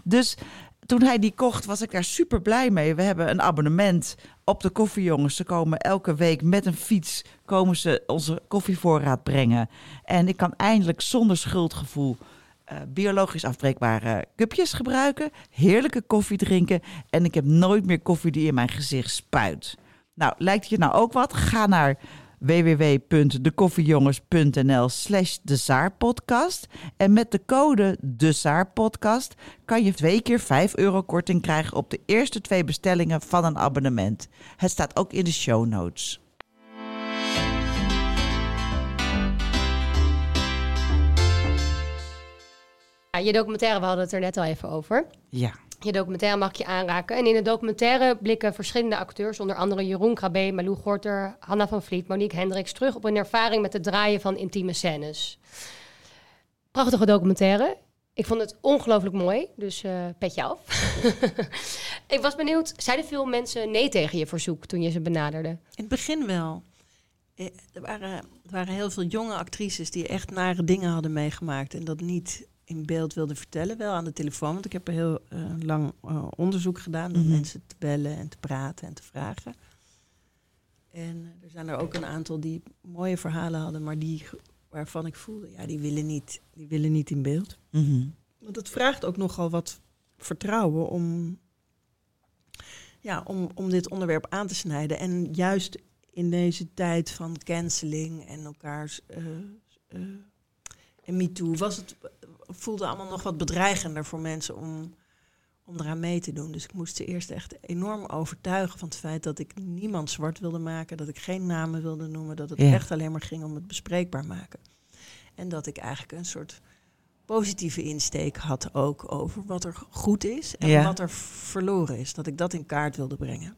dus toen hij die kocht, was ik daar super blij mee. We hebben een abonnement op de koffiejongens. Ze komen elke week met een fiets komen ze onze koffievoorraad brengen. En ik kan eindelijk zonder schuldgevoel eh, biologisch afbreekbare cupjes gebruiken. Heerlijke koffie drinken. En ik heb nooit meer koffie die in mijn gezicht spuit. Nou, lijkt je nou ook wat? Ga naar www.dekoffiejongens.nl slash de Zaarpodcast. En met de code de Zaarpodcast kan je twee keer 5 euro korting krijgen op de eerste twee bestellingen van een abonnement. Het staat ook in de show notes. Ja, je documentaire, we hadden het er net al even over. Ja. Je documentaire mag je aanraken. En in de documentaire blikken verschillende acteurs, onder andere Jeroen Krabbe, Malou Gorter, Hanna van Vliet, Monique Hendricks, terug op hun ervaring met het draaien van intieme scènes. Prachtige documentaire. Ik vond het ongelooflijk mooi, dus eh petje af. ik was benieuwd, zeiden veel mensen nee tegen je verzoek toen je ze benaderde? In het begin wel. Eh, Er waren, er waren heel veel jonge actrices die echt nare dingen hadden meegemaakt en dat niet in beeld wilden vertellen. Wel aan de telefoon, want ik heb er heel eh, lang eh, onderzoek gedaan om Mhm. mensen te bellen en te praten en te vragen. En er zijn er ook een aantal die mooie verhalen hadden, maar die waarvan ik voelde, ja, die willen niet, die willen niet in beeld. Mhm. Want het vraagt ook nogal wat vertrouwen om, ja, om, om dit onderwerp aan te snijden. En juist in deze tijd van canceling en elkaars. eh eh en MeToo was het, voelde allemaal nog wat bedreigender voor mensen om, om eraan mee te doen. Dus ik moest ze eerst echt enorm overtuigen van het feit dat ik niemand zwart wilde maken, dat ik geen namen wilde noemen, dat het Ja. echt alleen maar ging om het bespreekbaar maken. En dat ik eigenlijk een soort positieve insteek had ook over wat er goed is en Ja. wat er verloren is. Dat ik dat in kaart wilde brengen.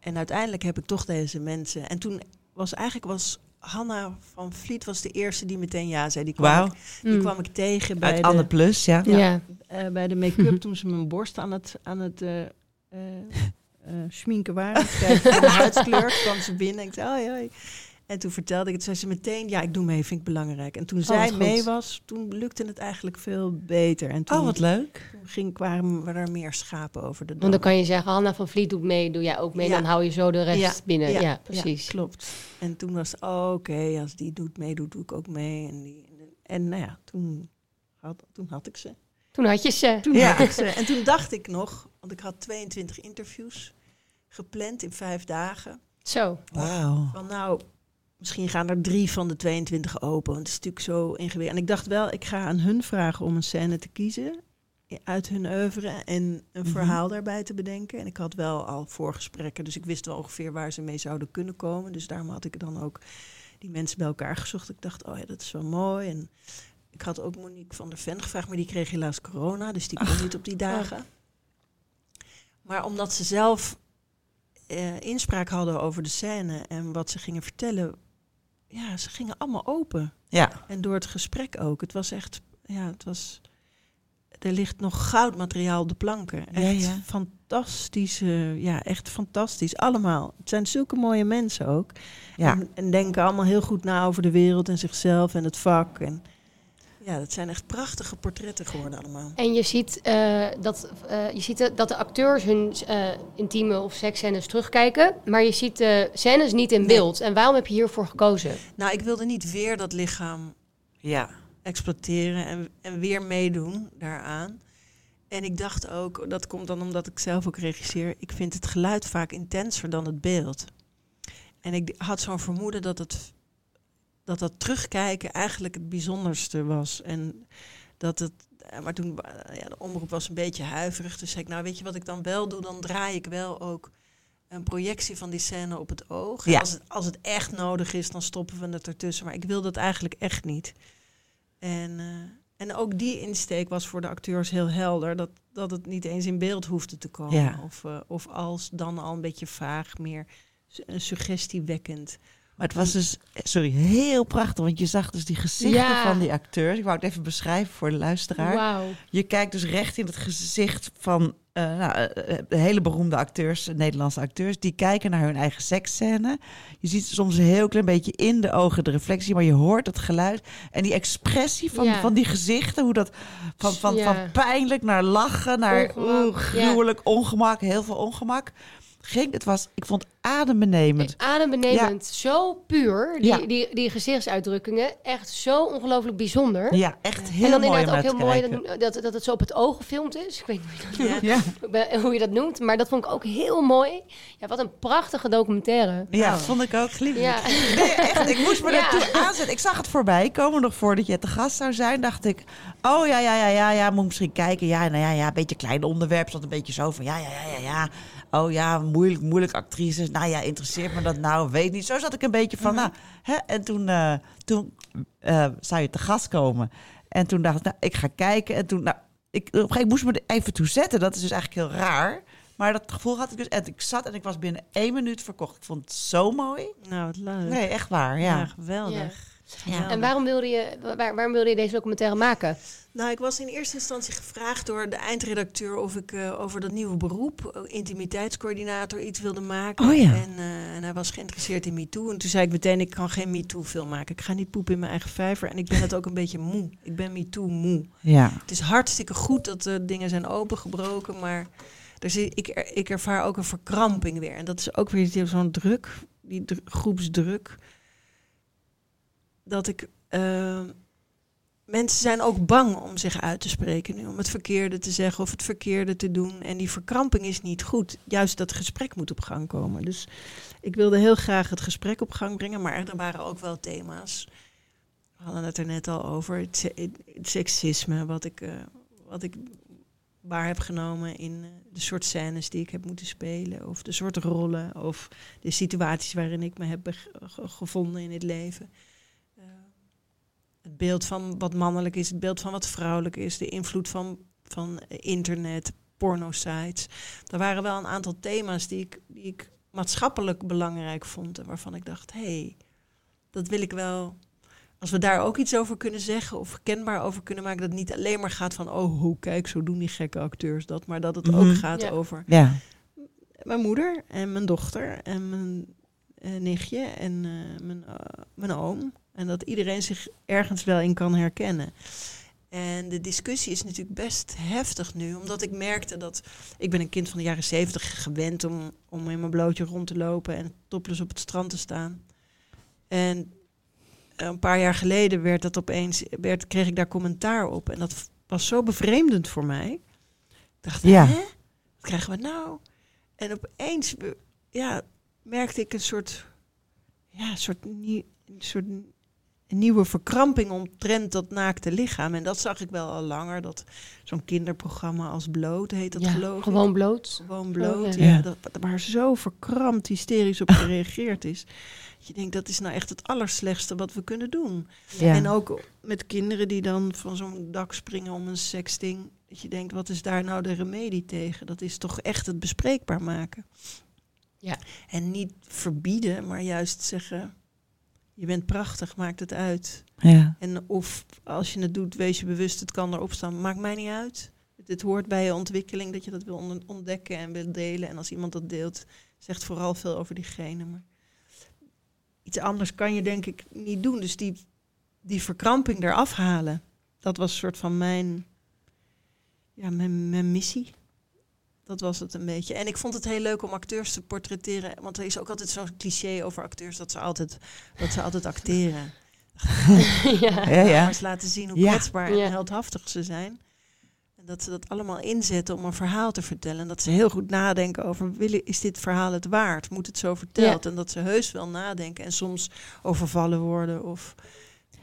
En uiteindelijk heb ik toch deze mensen. En toen was eigenlijk was Hanna van Vliet was de eerste die meteen ja zei. Die kwam, ik, die Mm. kwam ik tegen bij Uit de, Anne Plus, ja. Ja. Ja. eh, bij de make-up toen ze mijn borst aan het, aan het eh, eh, eh, schminken waren. Naar mijn huidskleur kwam ze binnen en ik zei hoi hoi. En toen vertelde ik het, zei ze meteen, ja, ik doe mee, vind ik belangrijk. En toen wat zij goed. mee was, toen lukte het eigenlijk veel beter. En toen, Oh, wat leuk. toen ging, kwamen er meer schapen over de Want dan kan je zeggen, Hanna van Vliet doet mee, doe jij ook mee. Ja. Dan hou je zo de rest Ja, binnen. Ja, ja, precies. Ja, klopt. En toen was oh, oké, als die doet meedoet, doe ik ook mee. En, die, en nou ja, toen had, toen had ik ze. Toen had je ze. Toen Ja. had ik ze. En toen dacht ik nog, want ik had 22 interviews gepland in vijf dagen. Zo. Wauw. Van nou, misschien gaan er drie van de 22 open. Want het is natuurlijk zo ingewikkeld. En ik dacht wel, ik ga aan hun vragen om een scène te kiezen uit hun oeuvre en een Mhm. verhaal daarbij te bedenken. En ik had wel al voorgesprekken, dus ik wist wel ongeveer waar ze mee zouden kunnen komen. Dus daarom had ik dan ook die mensen bij elkaar gezocht. Ik dacht, oh ja, dat is wel mooi. En ik had ook Monique van der Ven gevraagd, maar die kreeg helaas corona, dus die kon niet op die dagen. Maar omdat ze zelf eh, inspraak hadden over de scène en wat ze gingen vertellen, ja, ze gingen allemaal open. Ja. En door het gesprek ook. Het was echt, ja, het was. Er ligt nog goudmateriaal op de planken. Ja, Echt ja. fantastische, ja, echt fantastisch. Allemaal. Het zijn zulke mooie mensen ook. Ja. En, en denken allemaal heel goed na over de wereld en zichzelf en het vak. En ja, dat zijn echt prachtige portretten geworden allemaal. En je ziet, eh, dat, eh, je ziet eh, dat de acteurs hun eh, intieme of seksscènes terugkijken, maar je ziet de scènes niet in Nee. beeld. En waarom heb je hiervoor gekozen? Nou, ik wilde niet weer dat lichaam Ja. exploiteren en, en weer meedoen daaraan. En ik dacht ook, dat komt dan omdat ik zelf ook regisseer, ik vind het geluid vaak intenser dan het beeld. En ik had zo'n vermoeden dat het dat, dat terugkijken eigenlijk het bijzonderste was. En dat het, eh, maar toen, eh, ja, de omroep was een beetje huiverig. Dus zei ik, nou weet je wat ik dan wel doe, dan draai ik wel ook een projectie van die scène op het oog. Ja. Als, het, als het echt nodig is, dan stoppen we het ertussen. Maar ik wil dat eigenlijk echt niet. En, eh, en ook die insteek was voor de acteurs heel helder. Dat, dat het niet eens in beeld hoefde te komen. Ja. Of, of als dan al een beetje vaag, meer su- een suggestiewekkend. Maar het was dus, sorry, heel prachtig. Want je zag dus die gezichten Ja. van die acteurs. Ik wou het even beschrijven voor de luisteraar. Je kijkt dus recht in het gezicht van eh, nou, eh, eh, hele beroemde acteurs, Nederlandse acteurs. Die kijken naar hun eigen seksscène. Je ziet soms een heel klein beetje in de ogen de reflectie. Maar je hoort het geluid en die expressie van, Ja. van die gezichten. Hoe dat van, van, Ja. van pijnlijk naar lachen, naar Ongemak, oeh, gruwelijk, ongemak, heel veel ongemak. Ging, het was, ik vond adembenemend. Adembenemend. Zo puur. Die, Ja. die, die gezichtsuitdrukkingen. Echt zo ongelooflijk bijzonder. Ja, echt heel en dan mooi inderdaad ook heel mooi dat, dat, dat het zo op het oog gefilmd is. Ik weet niet hoe je dat, Ja. Ja, noemt, hoe je dat noemt. Maar dat vond ik ook heel mooi. Ja, wat een prachtige documentaire. ja Nou. vond ik ook. Ja. Nee, echt. Ik moest me Ja. daartoe aanzetten. Ik zag het voorbij komen nog voordat je te gast zou zijn. Dacht ik, oh ja, ja, ja, ja, ja, moet misschien kijken. Ja, nou ja, ja, een beetje klein onderwerp. Zat een beetje zo van, ja, ja, ja, ja, ja. Oh ja, moeilijk, moeilijk actrices. Nou ja, interesseert me dat nou? Weet niet. Zo zat ik een beetje van, nou, hè. En toen, eh, toen eh, zou je te gast komen. En toen dacht ik, nou, ik ga kijken. En toen, nou, ik, op een gegeven moment moest ik me er even toe zetten. Dat is dus eigenlijk heel raar. Maar dat gevoel had ik dus. En ik zat en ik was binnen één minuut verkocht. Ik vond het zo mooi. Nou, wat leuk. Nee, echt waar, ja. ja. geweldig. Ja. Geweldig. En waarom wilde, je, waar, waarom wilde je deze documentaire maken? Nou, ik was in eerste instantie gevraagd door de eindredacteur of ik eh, over dat nieuwe beroep, eh, intimiteitscoördinator, iets wilde maken. Oh ja. En, eh, en hij was geïnteresseerd in MeToo. En toen zei ik meteen, ik kan geen MeToo-film maken. Ik ga niet poepen in mijn eigen vijver. En ik ben het ook een beetje moe. Ik ben MeToo moe. Ja. Het is hartstikke goed dat de dingen zijn opengebroken, maar er zit, ik, er- ik ervaar ook een verkramping weer. En dat is ook weer zo'n druk, die dr- groepsdruk. Dat ik. eh, mensen zijn ook bang om zich uit te spreken nu, om het verkeerde te zeggen of het verkeerde te doen. En die verkramping is niet goed. Juist dat gesprek moet op gang komen. Dus ik wilde heel graag het gesprek op gang brengen, maar er waren ook wel thema's we hadden het er net al over, het, se- het- het seksisme wat ik, eh, wat ik waar heb genomen in eh, de soort scènes die ik heb moeten spelen. Of de soort rollen of de situaties waarin ik me heb gevonden in het leven. Het beeld van wat mannelijk is, het beeld van wat vrouwelijk is, de invloed van, van internet, pornosites. Er waren wel een aantal thema's die ik, die ik maatschappelijk belangrijk vond. En waarvan ik dacht, hé, hey, dat wil ik wel. Als we daar ook iets over kunnen zeggen of kenbaar over kunnen maken, dat het niet alleen maar gaat van, oh, hoe kijk, zo doen die gekke acteurs dat, maar dat het Mhm. ook gaat Ja. over Ja. mijn moeder en mijn dochter en mijn eh, nichtje en eh, mijn, eh, mijn oom. En dat iedereen zich ergens wel in kan herkennen. En de discussie is natuurlijk best heftig nu, omdat ik merkte dat... Ik ben een kind van de jaren zeventig gewend om, om in mijn blootje rond te lopen en topless op het strand te staan. En een paar jaar geleden werd dat opeens, werd, kreeg ik daar commentaar op. En dat was zo bevreemdend voor mij. Ik dacht, Ja. hè? Wat krijgen we nou? En opeens ja, merkte ik een soort, ja, een soort, nie- een soort een nieuwe verkramping omtrent dat naakte lichaam. En dat zag ik wel al langer. Dat zo'n kinderprogramma als Bloot heet dat Ja, geloof ik. gewoon bloot. Gewoon bloot, ja. ja. Ja. Dat, waar zo verkrampt hysterisch op gereageerd is. Dat Je denkt, dat is nou echt het allerslechtste wat we kunnen doen. Ja. En ook met kinderen die dan van zo'n dak springen om een sexting. Dat je denkt, wat is daar nou de remedie tegen? Dat is toch echt het bespreekbaar maken. Ja. En niet verbieden, maar juist zeggen... Je bent prachtig, maakt het uit. ja. En of als je het doet, wees je bewust, het kan erop staan. Maakt mij niet uit. Het hoort bij je ontwikkeling dat je dat wil on- ontdekken en wil delen. En als iemand dat deelt, zegt vooral veel over diegene. Maar iets anders kan je denk ik niet doen. Dus die, die verkramping eraf halen, dat was een soort van mijn, ja, mijn, mijn missie. Dat was het een beetje. En ik vond het heel leuk om acteurs te portretteren. Want er is ook altijd zo'n cliché over acteurs dat ze altijd, dat ze altijd acteren. ja. Ja, Maar ja. eens laten zien hoe Ja. kwetsbaar Ja. en heldhaftig ze zijn. En dat ze dat allemaal inzetten om een verhaal te vertellen. En dat ze heel goed nadenken over, willen, is dit verhaal het waard? Moet het zo verteld? En dat ze heus wel nadenken en soms overvallen worden of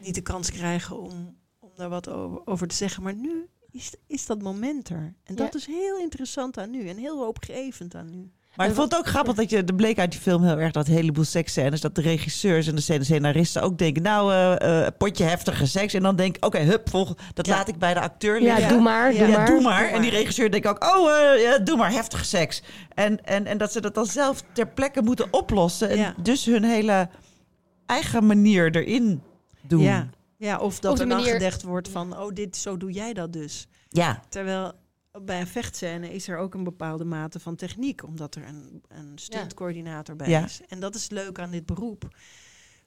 niet de kans krijgen om, om daar wat over, over te zeggen. Maar nu is, is dat moment er. En dat Ja. is heel interessant aan nu en heel hoopgevend aan nu. Maar ik vond het ook grappig dat je, er bleek uit die film heel erg dat heleboel seksscènes, dat de regisseurs en de scenaristen ook denken, nou, eh, eh, potje heftige seks. En dan denk ik, oké, hup, volg, dat Ja. laat ik bij de acteur Ja, liggen. doe maar, Ja, doe Ja, maar. doe maar. En die regisseur denkt ook, oh, eh, ja, doe maar, heftige seks. En, en, en dat ze dat dan zelf ter plekke moeten oplossen. En Ja. dus hun hele eigen manier erin doen. Ja. Ja, of dat er dan manier- gedacht wordt van, oh, dit, zo doe jij dat dus. Ja. Terwijl bij een vechtscène is er ook een bepaalde mate van techniek, omdat er een, een stuntcoördinator bij Ja. is. En dat is leuk aan dit beroep.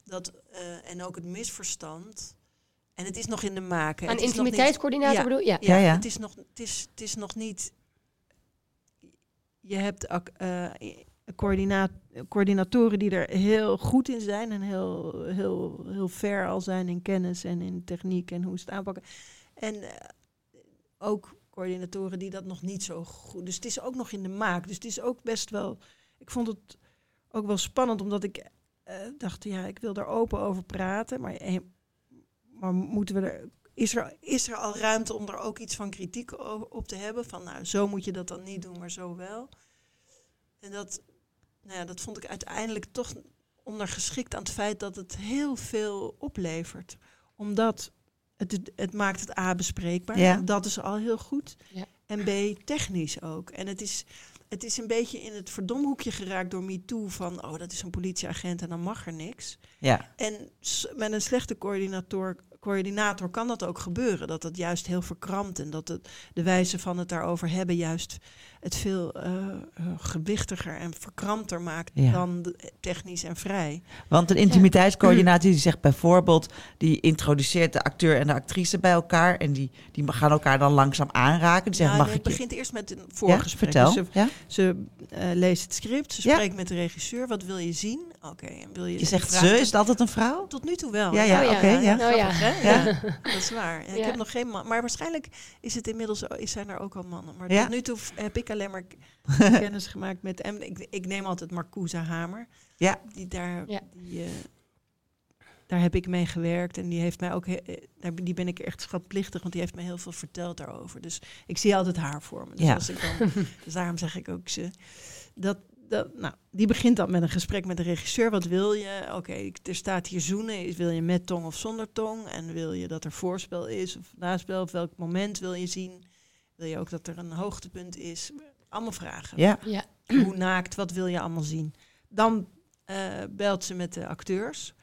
Dat, eh, en ook het misverstand. En het is nog in de maken. Een intimiteitscoördinator Ja. bedoel je? Ja. ja, Ja, ja. Het, is nog, het, is, het is nog niet. Je hebt eh, coördina- coördinatoren die er heel goed in zijn en heel, heel, heel ver al zijn in kennis en in techniek en hoe ze het aanpakken. En eh, ook coördinatoren die dat nog niet zo goed. Dus het is ook nog in de maak. Dus het is ook best wel. Ik vond het ook wel spannend, omdat ik eh, dacht, ja, ik wil er open over praten, maar, maar moeten we er is er, is er al ruimte om er ook iets van kritiek op te hebben? Van nou, zo moet je dat dan niet doen, maar zo wel. En dat, nou ja, dat vond ik uiteindelijk toch ondergeschikt aan het feit dat het heel veel oplevert. Omdat het, het, maakt het A bespreekbaar. Ja. Dat is al heel goed. Ja. En B technisch ook. En het is, het is een beetje in het verdomhoekje geraakt door MeToo van... oh, dat is een politieagent en dan mag er niks. Ja. En met een slechte coördinator, coördinator kan dat ook gebeuren. Dat het juist heel verkrampt en dat het, de wijze van het daarover hebben juist het veel eh, eh, gewichtiger en verkrampter maakt Ja. dan de- technisch en vrij. Want een intimiteitscoördinatie die zegt bijvoorbeeld, die introduceert de acteur en de actrice bij elkaar. En die, die gaan elkaar dan langzaam aanraken. Die zeggen, Nou, mag het ik je... begint eerst met een Ja, voorgesprek. vertel. Dus ze Ja? ze eh, leest het script, ze Ja. spreekt met de regisseur. Wat wil je zien? Oké, en wil je... Je zegt ze, is het altijd een vrouw? Tot nu toe wel. Ja, ja, Oh ja. oké. ja. Oh ja. Ja. Ja, dat is waar. Ja, Ik heb nog geen man, maar waarschijnlijk is het inmiddels is zijn er ook al mannen. Maar Ja. tot nu toe heb ik alleen maar kennis gemaakt met en ik, ik neem altijd Marcousa Hamer. Ja. Die daar Ja. die, eh, daar heb ik mee gewerkt. En die heeft mij ook, eh, daar, die ben ik echt schatplichtig, want die heeft me heel veel verteld daarover. Dus ik zie altijd haar voor me. Dus, Ja. als ik dan, dus daarom zeg ik ook ze. Dat, dat, nou, die begint dan met een gesprek met de regisseur. Wat wil je? Oké, ik- er staat hier zoenen. Is- Wil je met tong of zonder tong? En wil je dat er voorspel is of naspel? Op welk moment wil je zien? Wil je ook dat er een hoogtepunt is? Allemaal vragen. Ja. Ja. Hoe naakt? Wat wil je allemaal zien? Dan eh, belt ze met de acteurs.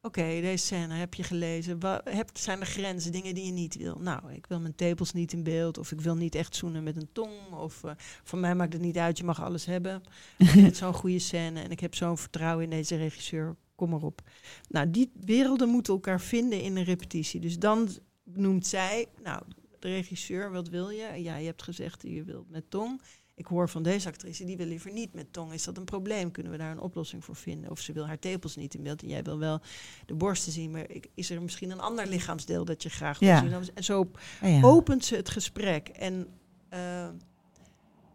Oké, deze scène heb je gelezen. Wa- heb, zijn er grenzen, dingen die je niet wil? Nou, ik wil mijn tepels niet in beeld. Of ik wil niet echt zoenen met een tong. Of eh, voor mij maakt het niet uit, je mag alles hebben. Ik vind het zo'n goede scène en ik heb zo'n vertrouwen in deze regisseur. Kom maar op. Nou, die werelden moeten elkaar vinden in een repetitie. Dus dan noemt zij, nou, de regisseur, wat wil je? Ja, je hebt gezegd, je wilt met tong. Ik hoor van deze actrice, die wil liever niet met tong. Is dat een probleem? Kunnen we daar een oplossing voor vinden? Of ze wil haar tepels niet in beeld. En jij wil wel de borsten zien, maar ik- is er misschien een ander lichaamsdeel dat je graag wil Ja. zien? En zo ja. opent ze het gesprek en eh,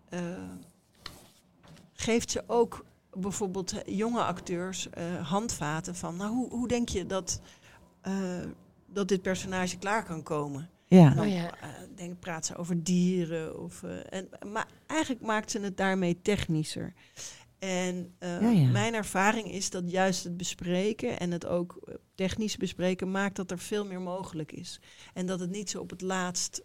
eh, geeft ze ook bijvoorbeeld eh, jonge acteurs handvaten van, nou, hoe, hoe denk je dat, dat dit personage klaar kan komen? Ja. Dan Oh ja. eh, denk, praat ze over dieren. Of, eh, en, maar eigenlijk maakt ze het daarmee technischer. En eh, Ja, ja. mijn ervaring is dat juist het bespreken en het ook technisch bespreken maakt dat er veel meer mogelijk is. En dat het niet zo op het laatst,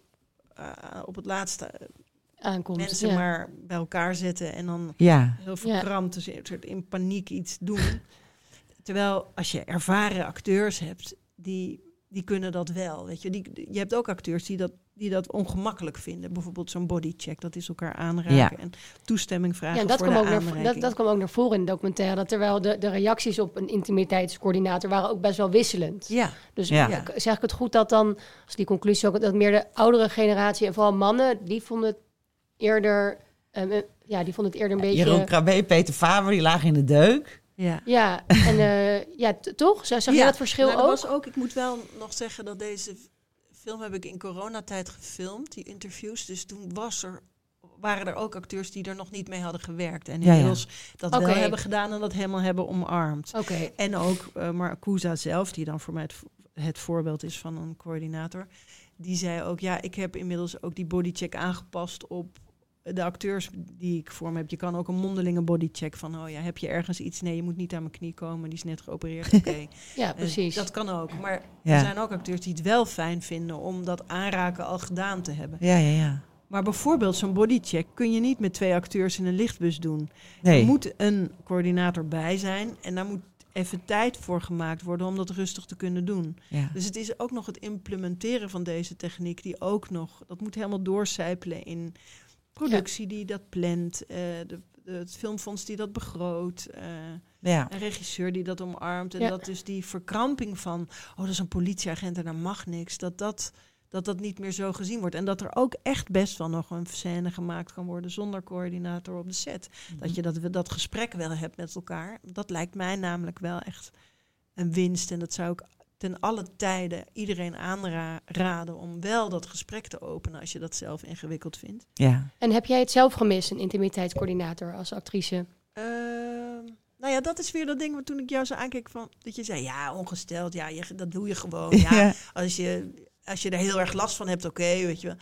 eh, op het laatste Aankomt. mensen ja. maar bij elkaar zetten en dan Ja. heel verkrampt, dus een soort in paniek iets doen. Terwijl als je ervaren acteurs hebt, die, die kunnen dat wel. Weet je? Die, je hebt ook acteurs die dat, die dat ongemakkelijk vinden. Bijvoorbeeld zo'n bodycheck, dat is elkaar aanraken Ja. en toestemming vragen Ja, en dat voor kwam, de ook naar, dat, dat kwam ook naar voren in de documentaire. Dat terwijl de, de reacties op een intimiteitscoördinator waren ook best wel wisselend. Ja, Dus Ja. ja. zeg ik het goed dat dan, als die conclusie ook, dat meer de oudere generatie en vooral mannen, die vonden het eerder, ehm, eh, ja, die vonden het eerder een beetje... Jeroen Krabbe, Peter Faber, die lagen in de deuk. Ja. Ja, en eh, ja, toch? Zag je Ja, dat verschil nou, ook? Was ook? Ik moet wel nog zeggen dat deze film heb ik in coronatijd gefilmd, die interviews. Dus toen was er, waren er ook acteurs die er nog niet mee hadden gewerkt. En Ja, ja. inmiddels dat wel hebben gedaan en dat helemaal hebben omarmd. Oké, En ook uh, Marcusa zelf, die dan voor mij het, het voorbeeld is van een coördinator. Die zei ook, ja, ik heb inmiddels ook die bodycheck aangepast op de acteurs die ik voor me heb. Je kan ook een mondelinge bodycheck van, oh ja, heb je ergens iets? Nee, je moet niet aan mijn knie komen, die is net geopereerd. Oké. ja, Eh, precies. dat kan ook. Maar Ja. er zijn ook acteurs die het wel fijn vinden om dat aanraken al gedaan te hebben. Ja, ja, ja. Maar bijvoorbeeld zo'n bodycheck kun je niet met twee acteurs in een lichtbus doen. Nee. Er moet een coördinator bij zijn en daar moet even tijd voor gemaakt worden om dat rustig te kunnen doen. Ja. Dus het is ook nog het implementeren van deze techniek die ook nog, dat moet helemaal doorcijpelen in productie die dat plant, eh, de, de, het filmfonds die dat begroot, eh, ja. een regisseur die dat omarmt. En Ja. dat dus die verkramping van, oh dat is een politieagent en daar mag niks, dat dat, dat dat niet meer zo gezien wordt. En dat er ook echt best wel nog een scène gemaakt kan worden zonder coördinator op de set. Dat je dat, dat gesprek wel hebt met elkaar. Dat lijkt mij namelijk wel echt een winst. En dat zou ik ten alle tijden iedereen aanraden om wel dat gesprek te openen als je dat zelf ingewikkeld vindt. ja. En heb jij het zelf gemist, een intimiteitscoördinator als actrice? Ehm, nou ja, dat is weer dat ding wat toen ik jou zo aankeek van dat je zei ja ongesteld, ja je, dat doe je gewoon. Ja, Ja. als je als je er heel erg last van hebt, oké, weet je wel.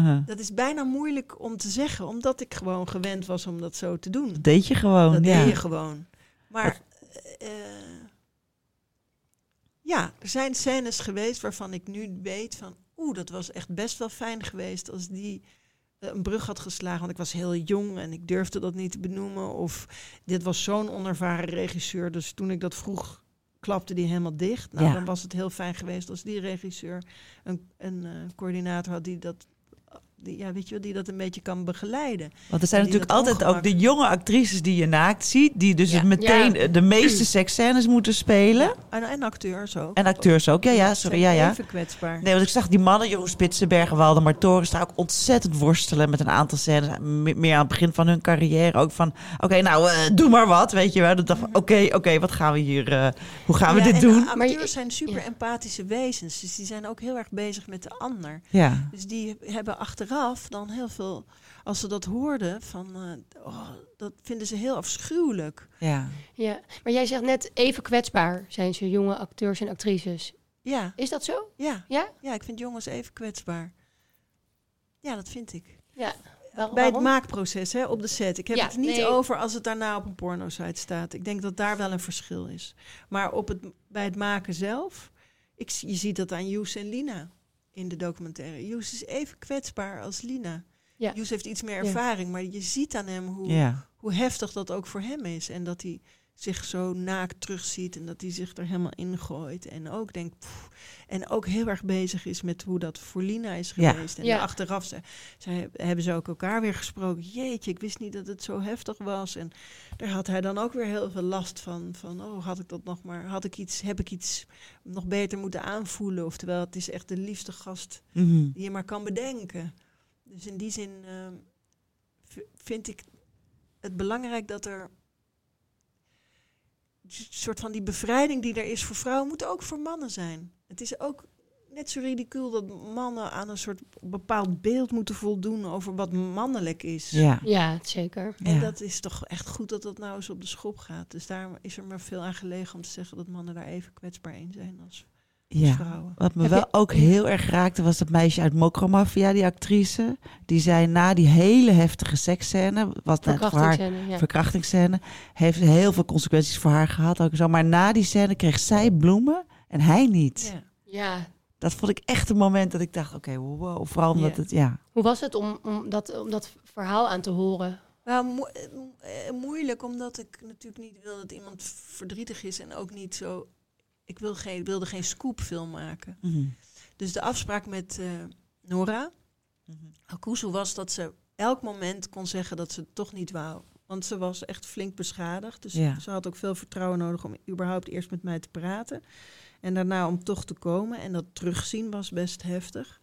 Uh-huh. Dat is bijna moeilijk om te zeggen, omdat ik gewoon gewend was om dat zo te doen. Dat deed je gewoon. Dat ja. deed je gewoon. Maar eh, ja, er zijn scènes geweest waarvan ik nu weet van... oeh, dat was echt best wel fijn geweest als die eh, een brug had geslagen. Want ik was heel jong en ik durfde dat niet te benoemen. Of dit was zo'n onervaren regisseur, dus toen ik dat vroeg... klapte die helemaal dicht. Nou, Ja. dan was het heel fijn geweest als die regisseur een, een eh, coördinator had die dat... Die, ja, weet je wel, die dat een beetje kan begeleiden. Want er zijn natuurlijk altijd ook de jonge actrices die je naakt ziet, die dus Ja. meteen Ja. de meeste seksscènes moeten spelen. En, en acteurs ook. En acteurs ook. Ja, ja, sorry. Ja, ja. Even kwetsbaar. Nee, want ik zag die mannen, Jeroen Spitsenberg en Waldemar Torres, daar ook ontzettend worstelen met een aantal scènes. Me- Meer aan het begin van hun carrière. Ook van, oké, nou, eh, doe maar wat, weet je wel. Dat dacht van, oké, oké, wat gaan we hier, eh, hoe gaan we Ja, dit en doen? Maar je- Acteurs zijn super ja. empathische wezens. Dus die zijn ook heel erg bezig met de ander. Ja, Dus die hebben achteraf dan heel veel. als ze dat hoorden, van, eh, oh, dat vinden ze heel afschuwelijk. Ja. Ja, maar jij zegt net even kwetsbaar zijn ze, jonge acteurs en actrices. Ja, Is dat zo? ja, Ja? ja, ik vind jongens even kwetsbaar. Ja, dat vind ik. Ja. Bij het maakproces hè, op de set. Ik heb Ja, het niet nee. over als het daarna op een porno-site staat. Ik denk dat daar wel een verschil is. Maar op het, bij het maken zelf, ik, zie- je ziet dat aan Joes en Lina in de documentaire. Joes is even kwetsbaar als Lina. Ja. Joes heeft iets meer Ja. ervaring, maar je ziet aan hem hoe, Ja. hoe heftig dat ook voor hem is. En dat hij zich zo naakt terugziet en dat hij zich er helemaal in gooit. En ook denkt, pff, en ook heel erg bezig is met hoe dat voor Lina is Ja. geweest. En Ja. achteraf ze, zij, hebben ze ook elkaar weer gesproken. Jeetje, ik wist niet dat het zo heftig was. En daar had hij dan ook weer heel veel last van. Van, oh, had ik dat nog maar, had ik iets, heb ik iets nog beter moeten aanvoelen? Oftewel, het is echt de liefste gast Mhm. die je maar kan bedenken. Dus in die zin ehm, vind ik het belangrijk dat er soort van die bevrijding die er is voor vrouwen moet ook voor mannen zijn. Het is ook net zo ridicuul dat mannen aan een soort bepaald beeld moeten voldoen over wat mannelijk is. Ja. Ja, zeker. En Ja. dat is toch echt goed dat dat nou eens op de schop gaat. Dus daar is er maar veel aan gelegen om te zeggen dat mannen daar even kwetsbaar in zijn als, als Ja. vrouwen. Wat me Heb wel je- ook heel erg raakte was dat meisje uit Mokromafia, die actrice. Die zei na die hele heftige seksscène, wat voor haar Verkrachtingsscène, ja. verkrachtingsscène, heeft heel veel consequenties voor haar gehad. Ook zo. Maar na die scène kreeg zij bloemen en hij niet. Ja. ja. Dat vond ik echt een moment dat ik dacht, oké, wow, vooral omdat Ja. het, ja. Hoe was het om, om, dat, om dat verhaal aan te horen? Nou, mo- eh, mo- eh, moeilijk, omdat ik natuurlijk niet wil dat iemand verdrietig is en ook niet zo. Ik wil geen, wilde geen scoopfilm maken. Mhm. Dus de afspraak met eh, Nora Mhm. Akuzu was dat ze elk moment kon zeggen dat ze het toch niet wou. Want ze was echt flink beschadigd. Dus Ja. ze had ook veel vertrouwen nodig om überhaupt eerst met mij te praten. En daarna om toch te komen. En dat terugzien was best heftig.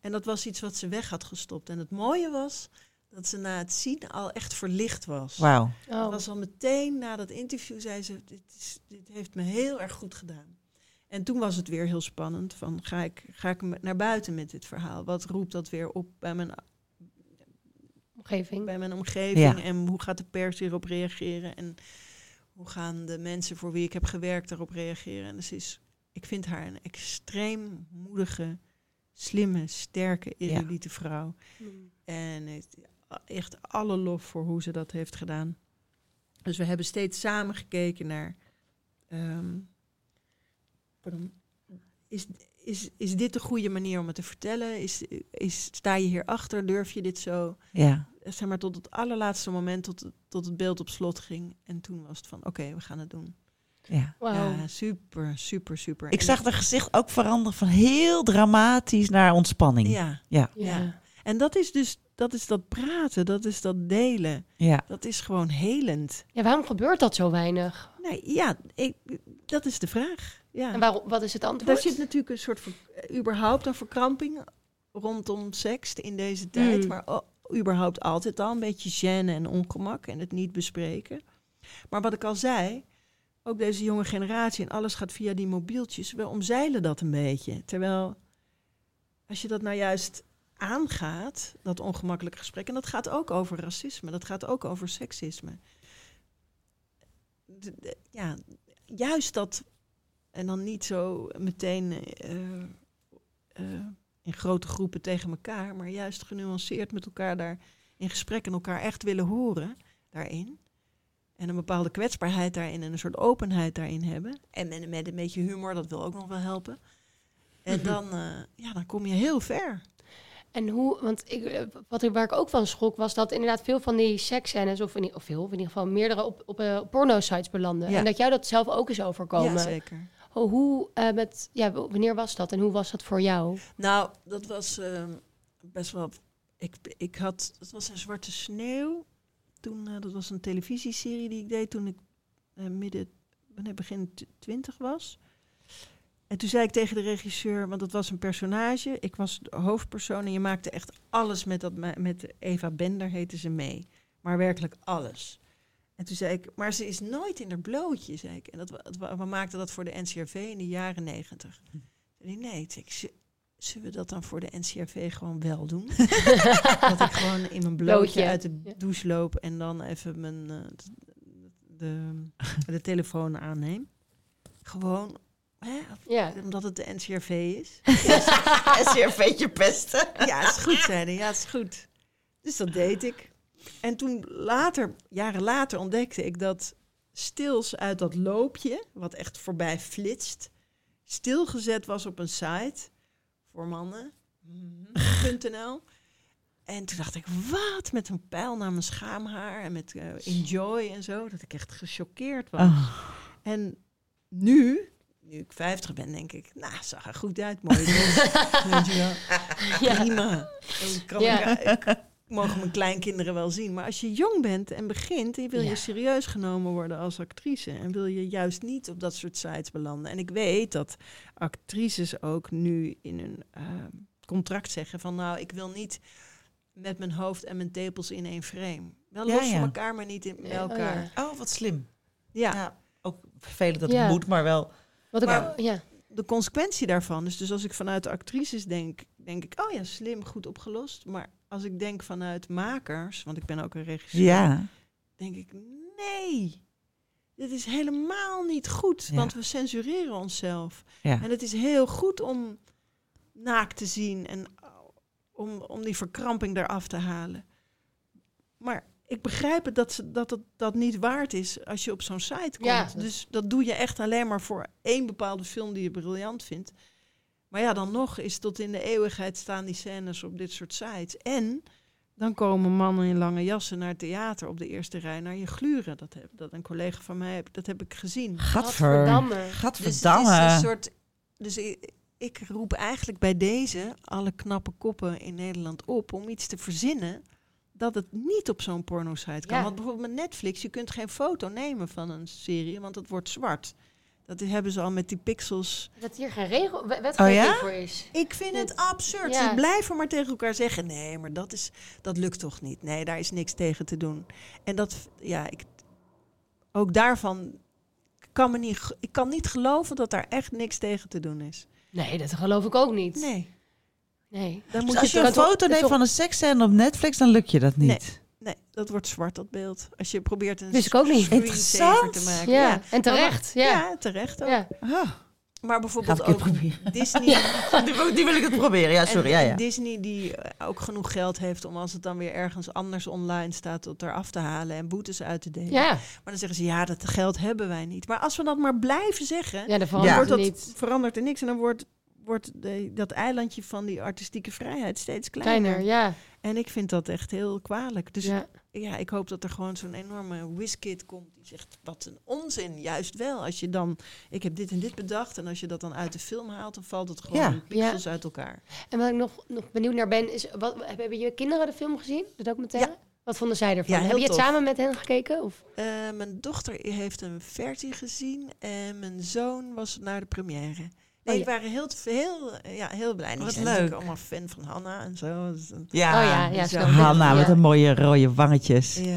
En dat was iets wat ze weg had gestopt. En het mooie was dat ze na het zien al echt verlicht was. Wauw. Oh. was al meteen na dat interview, zei ze, dit, is, dit heeft me heel erg goed gedaan. En toen was het weer heel spannend, van ga ik, ga ik me- naar buiten met dit verhaal? Wat roept dat weer op bij mijn, Omgeving. bij mijn omgeving? Ja. En hoe gaat de pers hierop reageren? En hoe gaan de mensen voor wie ik heb gewerkt daarop reageren? En dus is, ik vind haar een extreem moedige, slimme, sterke, Ja. erudite vrouw. En heeft echt alle lof voor hoe ze dat heeft gedaan. Dus we hebben steeds samen gekeken naar. ehm, pardon, is, is, is dit de goede manier om het te vertellen? Is, is, sta je hierachter? Durf je dit zo? Ja. Zeg maar tot het allerlaatste moment, tot, het- tot het beeld op slot ging. En toen was het van: oké, we gaan het doen. ja. Ja, super, super, super. Ik En zag haar gezicht ook veranderen van heel dramatisch naar ontspanning. Ja, Ja. ja. en dat is dus dat, is dat praten, dat is dat delen. Ja. Dat is gewoon helend. ja, waarom gebeurt dat zo weinig? Nee, ja, ik, dat is de vraag. Ja. En waarom, wat is het Daar antwoord? zit natuurlijk een soort van, eh, überhaupt een verkramping rondom seks in deze tijd. Mm. Maar überhaupt altijd al een beetje gêne en ongemak en het niet bespreken. Maar wat ik al zei, ook deze jonge generatie en alles gaat via die mobieltjes. We omzeilen dat een beetje. Terwijl als je dat nou juist aangaat, dat ongemakkelijke gesprek, en dat gaat ook over racisme, dat gaat ook over seksisme. De- de- ja, juist dat en dan niet zo meteen eh, eh, in grote groepen tegen elkaar, maar juist genuanceerd met elkaar daar in gesprek en elkaar echt willen horen daarin. En een bepaalde kwetsbaarheid daarin en een soort openheid daarin hebben. En met, met een beetje humor, dat wil ook nog wel helpen. En Mhm. dan, eh, ja, dan kom je heel ver. En hoe, want ik, eh, wat ik, waar ik ook van schrok, was dat inderdaad veel van die seksscènes, of, in, of veel, of in ieder geval meerdere op, op eh, porno-sites belanden. Ja. En dat jou dat zelf ook is overkomen. Ja, zeker. Hoe, hoe, eh, met, ja, wanneer was dat en hoe was dat voor jou? Nou, dat was ehm, best wel. Ik, ik had. Het was een zwarte sneeuw. Toen, dat was een televisieserie die ik deed toen ik midden, begin twintig was. En toen zei ik tegen de regisseur, want dat was een personage. Ik was de hoofdpersoon en je maakte echt alles met dat me- met Eva Bender heette ze mee, maar werkelijk alles. En toen zei ik, maar ze is nooit in haar blootje, zei ik. En dat, we maakten dat voor de NCRV in de jaren negentig. Zei hij, nee, zei ik, zullen we dat dan voor de NCRV gewoon wel doen? dat ik gewoon in mijn blootje Blootje, uit de ja. douche loop en dan even mijn, eh, de, de telefoon aanneem. Gewoon, hè, Ja. omdat het de NCRV is. SCRV'tje pesten. Ja, is goed, zeiden. Ja, is goed. Dus dat deed ik. En toen later, jaren later, ontdekte ik dat stils uit dat loopje, wat echt voorbij flitst, stilgezet was op een site voor mannen.nl. En toen dacht ik, wat? Met een pijl naar mijn schaamhaar en met eh, enjoy en zo. Dat ik echt gechoqueerd was. Oh. En nu, nu ik 50 ben, denk ik, nou, zag er goed uit, mooi. Weet je wel. Ja. Prima. Dan kan Ja. ik, ik- mogen mijn kleinkinderen wel zien. Maar als je jong bent en begint, en je wil Ja. je serieus genomen worden als actrice. En wil je juist niet op dat soort sites belanden. En ik weet dat actrices ook nu in hun eh, contract zeggen van nou, ik wil niet met mijn hoofd en mijn tepels in één frame. Wel Ja, los ja. van elkaar, maar niet in, bij oh elkaar. ja. Oh, wat slim. ja. Ja. Ook vervelend dat Ja. het moet, maar wel. Wat ik Maar- ja. de consequentie daarvan is dus als ik vanuit de actrices denk, denk ik, oh ja, slim, goed opgelost. Maar als ik denk vanuit makers, want ik ben ook een regisseur, Ja. denk ik, nee, dit is helemaal niet goed, Ja. want we censureren onszelf. ja. En het is heel goed om naakt te zien en om, om die verkramping eraf te halen. Maar ik begrijp het dat, ze, dat het dat niet waard is als je op zo'n site komt. Ja. Dus dat doe je echt alleen maar voor één bepaalde film die je briljant vindt. Maar ja, dan nog is tot in de eeuwigheid staan die scènes op dit soort sites. En dan komen mannen in lange jassen naar het theater op de eerste rij naar je gluren. Dat, heb, dat een collega van mij, heb, dat heb ik gezien. Gadver. Gadverdamme. Dus het Gadverdamme. is een soort. Dus ik, ik roep eigenlijk bij deze alle knappe koppen in Nederland op om iets te verzinnen dat het niet op zo'n porno-site kan. Ja. Want bijvoorbeeld met Netflix, je kunt geen foto nemen van een serie, want het wordt zwart. Dat hebben ze al met die pixels. Dat hier geen regel, wet- wetgeving Oh ja? voor is. Ik vind het absurd. Ja. Ze blijven maar tegen elkaar zeggen: nee, maar dat, is, dat lukt toch niet. Nee, daar is niks tegen te doen. En dat, ja, ik, ook daarvan kan me niet, ik kan niet geloven dat daar echt niks tegen te doen is. Nee, dat geloof ik ook niet. Nee, Nee. dan Dus moet als je je een foto neemt van een seksscène op Netflix, dan lukt je dat niet. Nee, dat wordt zwart, dat beeld. Als je probeert een ik ook niet. screensaver Interessant. te maken. Ja, en terecht. Ja, Ja. terecht ook. Ja. Ah, Maar bijvoorbeeld ook. Disney, die, wil, die wil ik het proberen. Ja, sorry. en, Ja. Disney die eh, ook genoeg geld heeft om als het dan weer ergens anders online staat, tot eraf te halen en boetes uit te delen. Ja. Maar dan zeggen ze, ja, dat geld hebben wij niet. Maar als we dat maar blijven zeggen, Ja, dan verandert wordt dat, niet. verandert er niks. En dan wordt, wordt de, dat eilandje van die artistieke vrijheid steeds kleiner. Kleiner, ja. En ik vind dat echt heel kwalijk. Dus ja. ja, ik hoop dat er gewoon zo'n enorme whiskit komt die zegt, wat een onzin. Juist wel, als je dan, ik heb dit en dit bedacht. En als je dat dan uit de film haalt, dan valt het gewoon Ja. pixels uit elkaar. En wat ik nog, nog benieuwd naar ben, is... Wat, hebben je kinderen de film gezien? De documentaire? Wat vonden zij ervan? Ja, Heb je het tof. samen met hen gekeken? Of? Eh, mijn dochter heeft een versie gezien en mijn zoon was naar de première. Nee, Oh, ja. die waren heel, heel, ja, heel blij. Wat zijn leuk. natuurlijk allemaal fan van Hanna en zo. Dus, Ja, oh ja, ja. zo. zo. Hanna met een mooie rode wangetjes. ja.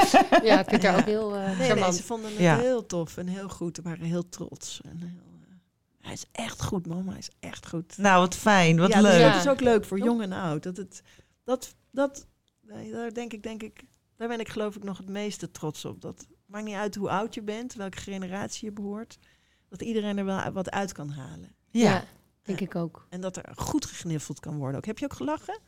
Ja, ik vind haar ook heel Nee, nee, charmant. ze vonden het Ja. heel tof en heel goed. Ze waren heel trots. En heel, eh, hij is echt goed, mama. Hij is echt goed. Nou, wat fijn. Wat ja, leuk. Dus Ja. dat is ook leuk voor jong en oud. Dat het, dat, dat, nee, daar denk ik, denk ik, daar ben ik geloof ik nog het meeste trots op. Dat maakt niet uit hoe oud je bent, welke generatie je behoort. Dat iedereen er wel wat uit kan halen. Ja. denk ik ook. En dat er goed gegniffeld kan worden. Ook. Heb je ook gelachen?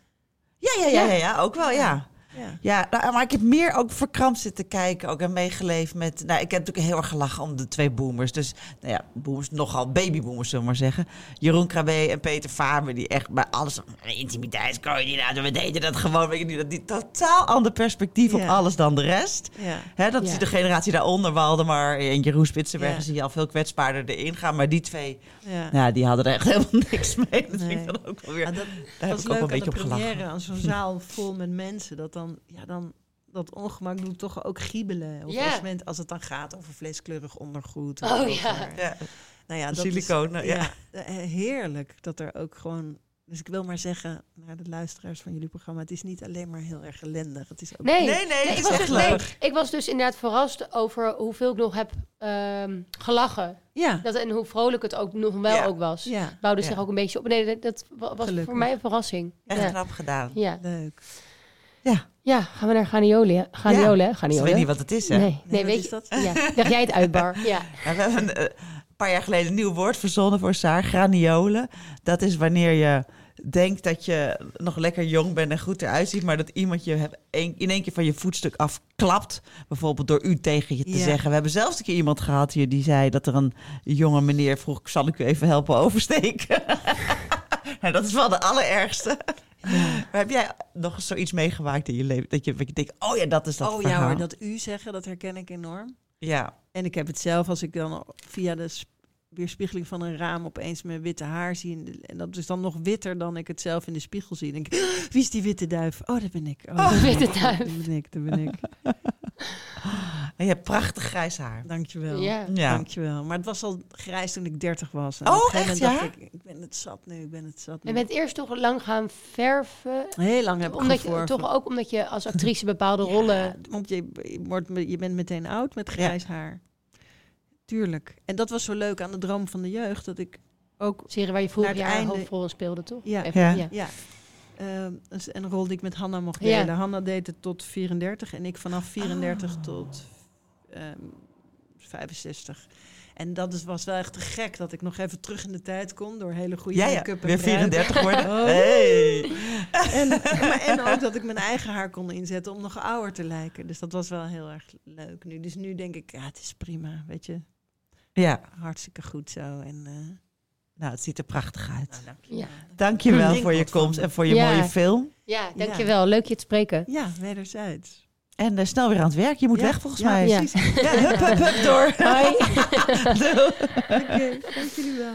Ja, ja, ja, ja, ja, ook wel, ja. Ja. Ja, nou, maar ik heb meer ook verkrampt zitten kijken. Ook en meegeleefd met... Nou, ik heb natuurlijk heel erg gelachen om de twee boomers. Dus, nou ja, boomers, nogal babyboomers, zullen we maar zeggen. Jeroen Krabbe en Peter Faber, die echt bij alles... Intimiteitscoördinator, we deden dat gewoon. Weet je, die, die totaal ander perspectief op alles dan de rest. Ja. Hè, dat is de generatie daaronder, Waldemar en Jeroen Spitsenberg... Zie je al veel kwetsbaarder erin gaan. Maar die twee, Ja. ja, die hadden er echt helemaal niks mee. Dat vind ik dan ook wel weer... Ah, dat was ook leuk wel een aan beetje de première, aan zo'n zaal vol met mensen. Dat dan, ja, dan dat ongemak doet toch ook giebelen. Of Ja. als, men, als het dan gaat over vleeskleurig ondergoed. Oh, of ja. over- Ja. Nou ja, dat Siliconen, is, ja. eh, heerlijk dat er ook gewoon Dus ik wil maar zeggen naar de luisteraars van jullie programma, het is niet alleen maar heel erg ellendig. Het is ook Nee, Nee, nee, het ik, is was echt dus, leuk. nee, ik was dus inderdaad verrast over hoeveel ik nog heb ehm, gelachen. Ja, Dat, en hoe vrolijk het ook nog wel Ja. ook was. ja, Bouwde Ja. zich ook een beetje op. Nee, dat, dat wa- was Gelukkig. voor mij een verrassing. Echt ja. knap gedaan. Ja. leuk. Ja, gaan we naar Ganiolen? Ganiolen, hè? Ik weet niet wat het is, hè? Nee, nee, weet je. dat? Ja. Leg jij het uit, Bar. Ja. Ja, we hebben een, eh, een paar jaar geleden een nieuw woord verzonnen voor Saar, graniolen. Dat is wanneer je denkt dat je nog lekker jong bent en goed eruit ziet, maar dat iemand je in één keer van je voetstuk afklapt. Bijvoorbeeld door u tegen je te Ja. zeggen. We hebben zelfs een keer iemand gehad hier die zei dat er een jonge meneer vroeg, zal ik u even helpen oversteken? nou, dat is wel de allerergste. Maar heb jij nog eens zoiets meegemaakt in je leven? Dat je, dat je denkt, oh ja, dat is dat oh verhaal. ja hoor, dat u zeggen, dat herken ik enorm. Ja, En ik heb het zelf als ik dan via de sp- weerspiegeling van een raam opeens mijn witte haar zie. en En dat is dan nog witter dan ik het zelf in de spiegel zie. Dan denk ik, wie is die witte duif? Oh, dat ben ik. Oh, ben witte duif. Dat ben ik, dat ben ik. en je hebt prachtig grijs haar. Dankjewel. Ja. Ja. Dankjewel. Maar het was al grijs toen ik 30 was. En Oh, echt, ja? dacht ik, ik ben het zat nu, ik ben het zat nu. En bent eerst toch lang gaan verven. Heel lang heb ik Omdat je, toch ook omdat je als actrice bepaalde rollen... Ja, want je, je, wordt, je bent meteen oud met grijs haar. Tuurlijk. En dat was zo leuk aan de droom van de jeugd. Dat ik ook... Serie waar je vorig het jaar einde- hoofdrol speelde, toch? Ja. Even- Ja. ja. Ja. ehm, dus een rol die ik met Hanna mocht Ja. delen. Hanna deed het tot 34 en ik vanaf 34 Oh. tot ehm 65. En dat is, was wel echt te gek dat ik nog even terug in de tijd kon door hele goede Ja, ja, make-up en weer pruik. 34 worden. Oh. Hey. En, maar, en ook dat ik mijn eigen haar kon inzetten om nog ouder te lijken. Dus dat was wel heel erg leuk nu. Dus nu denk ik, ja, het is prima, weet je. Ja, Hartstikke goed zo. En, eh nou, het ziet er prachtig uit. nou, dankjewel. Ja. Dankjewel voor je komst en voor je Ja. mooie film. Ja, dankjewel. Leuk je te spreken. Ja, wederzijds. En eh, snel weer aan het werk. Je moet Ja, weg volgens ja, mij. Ja. precies. Ja, hup, hup, hup, door. Hoi. Dank jullie wel.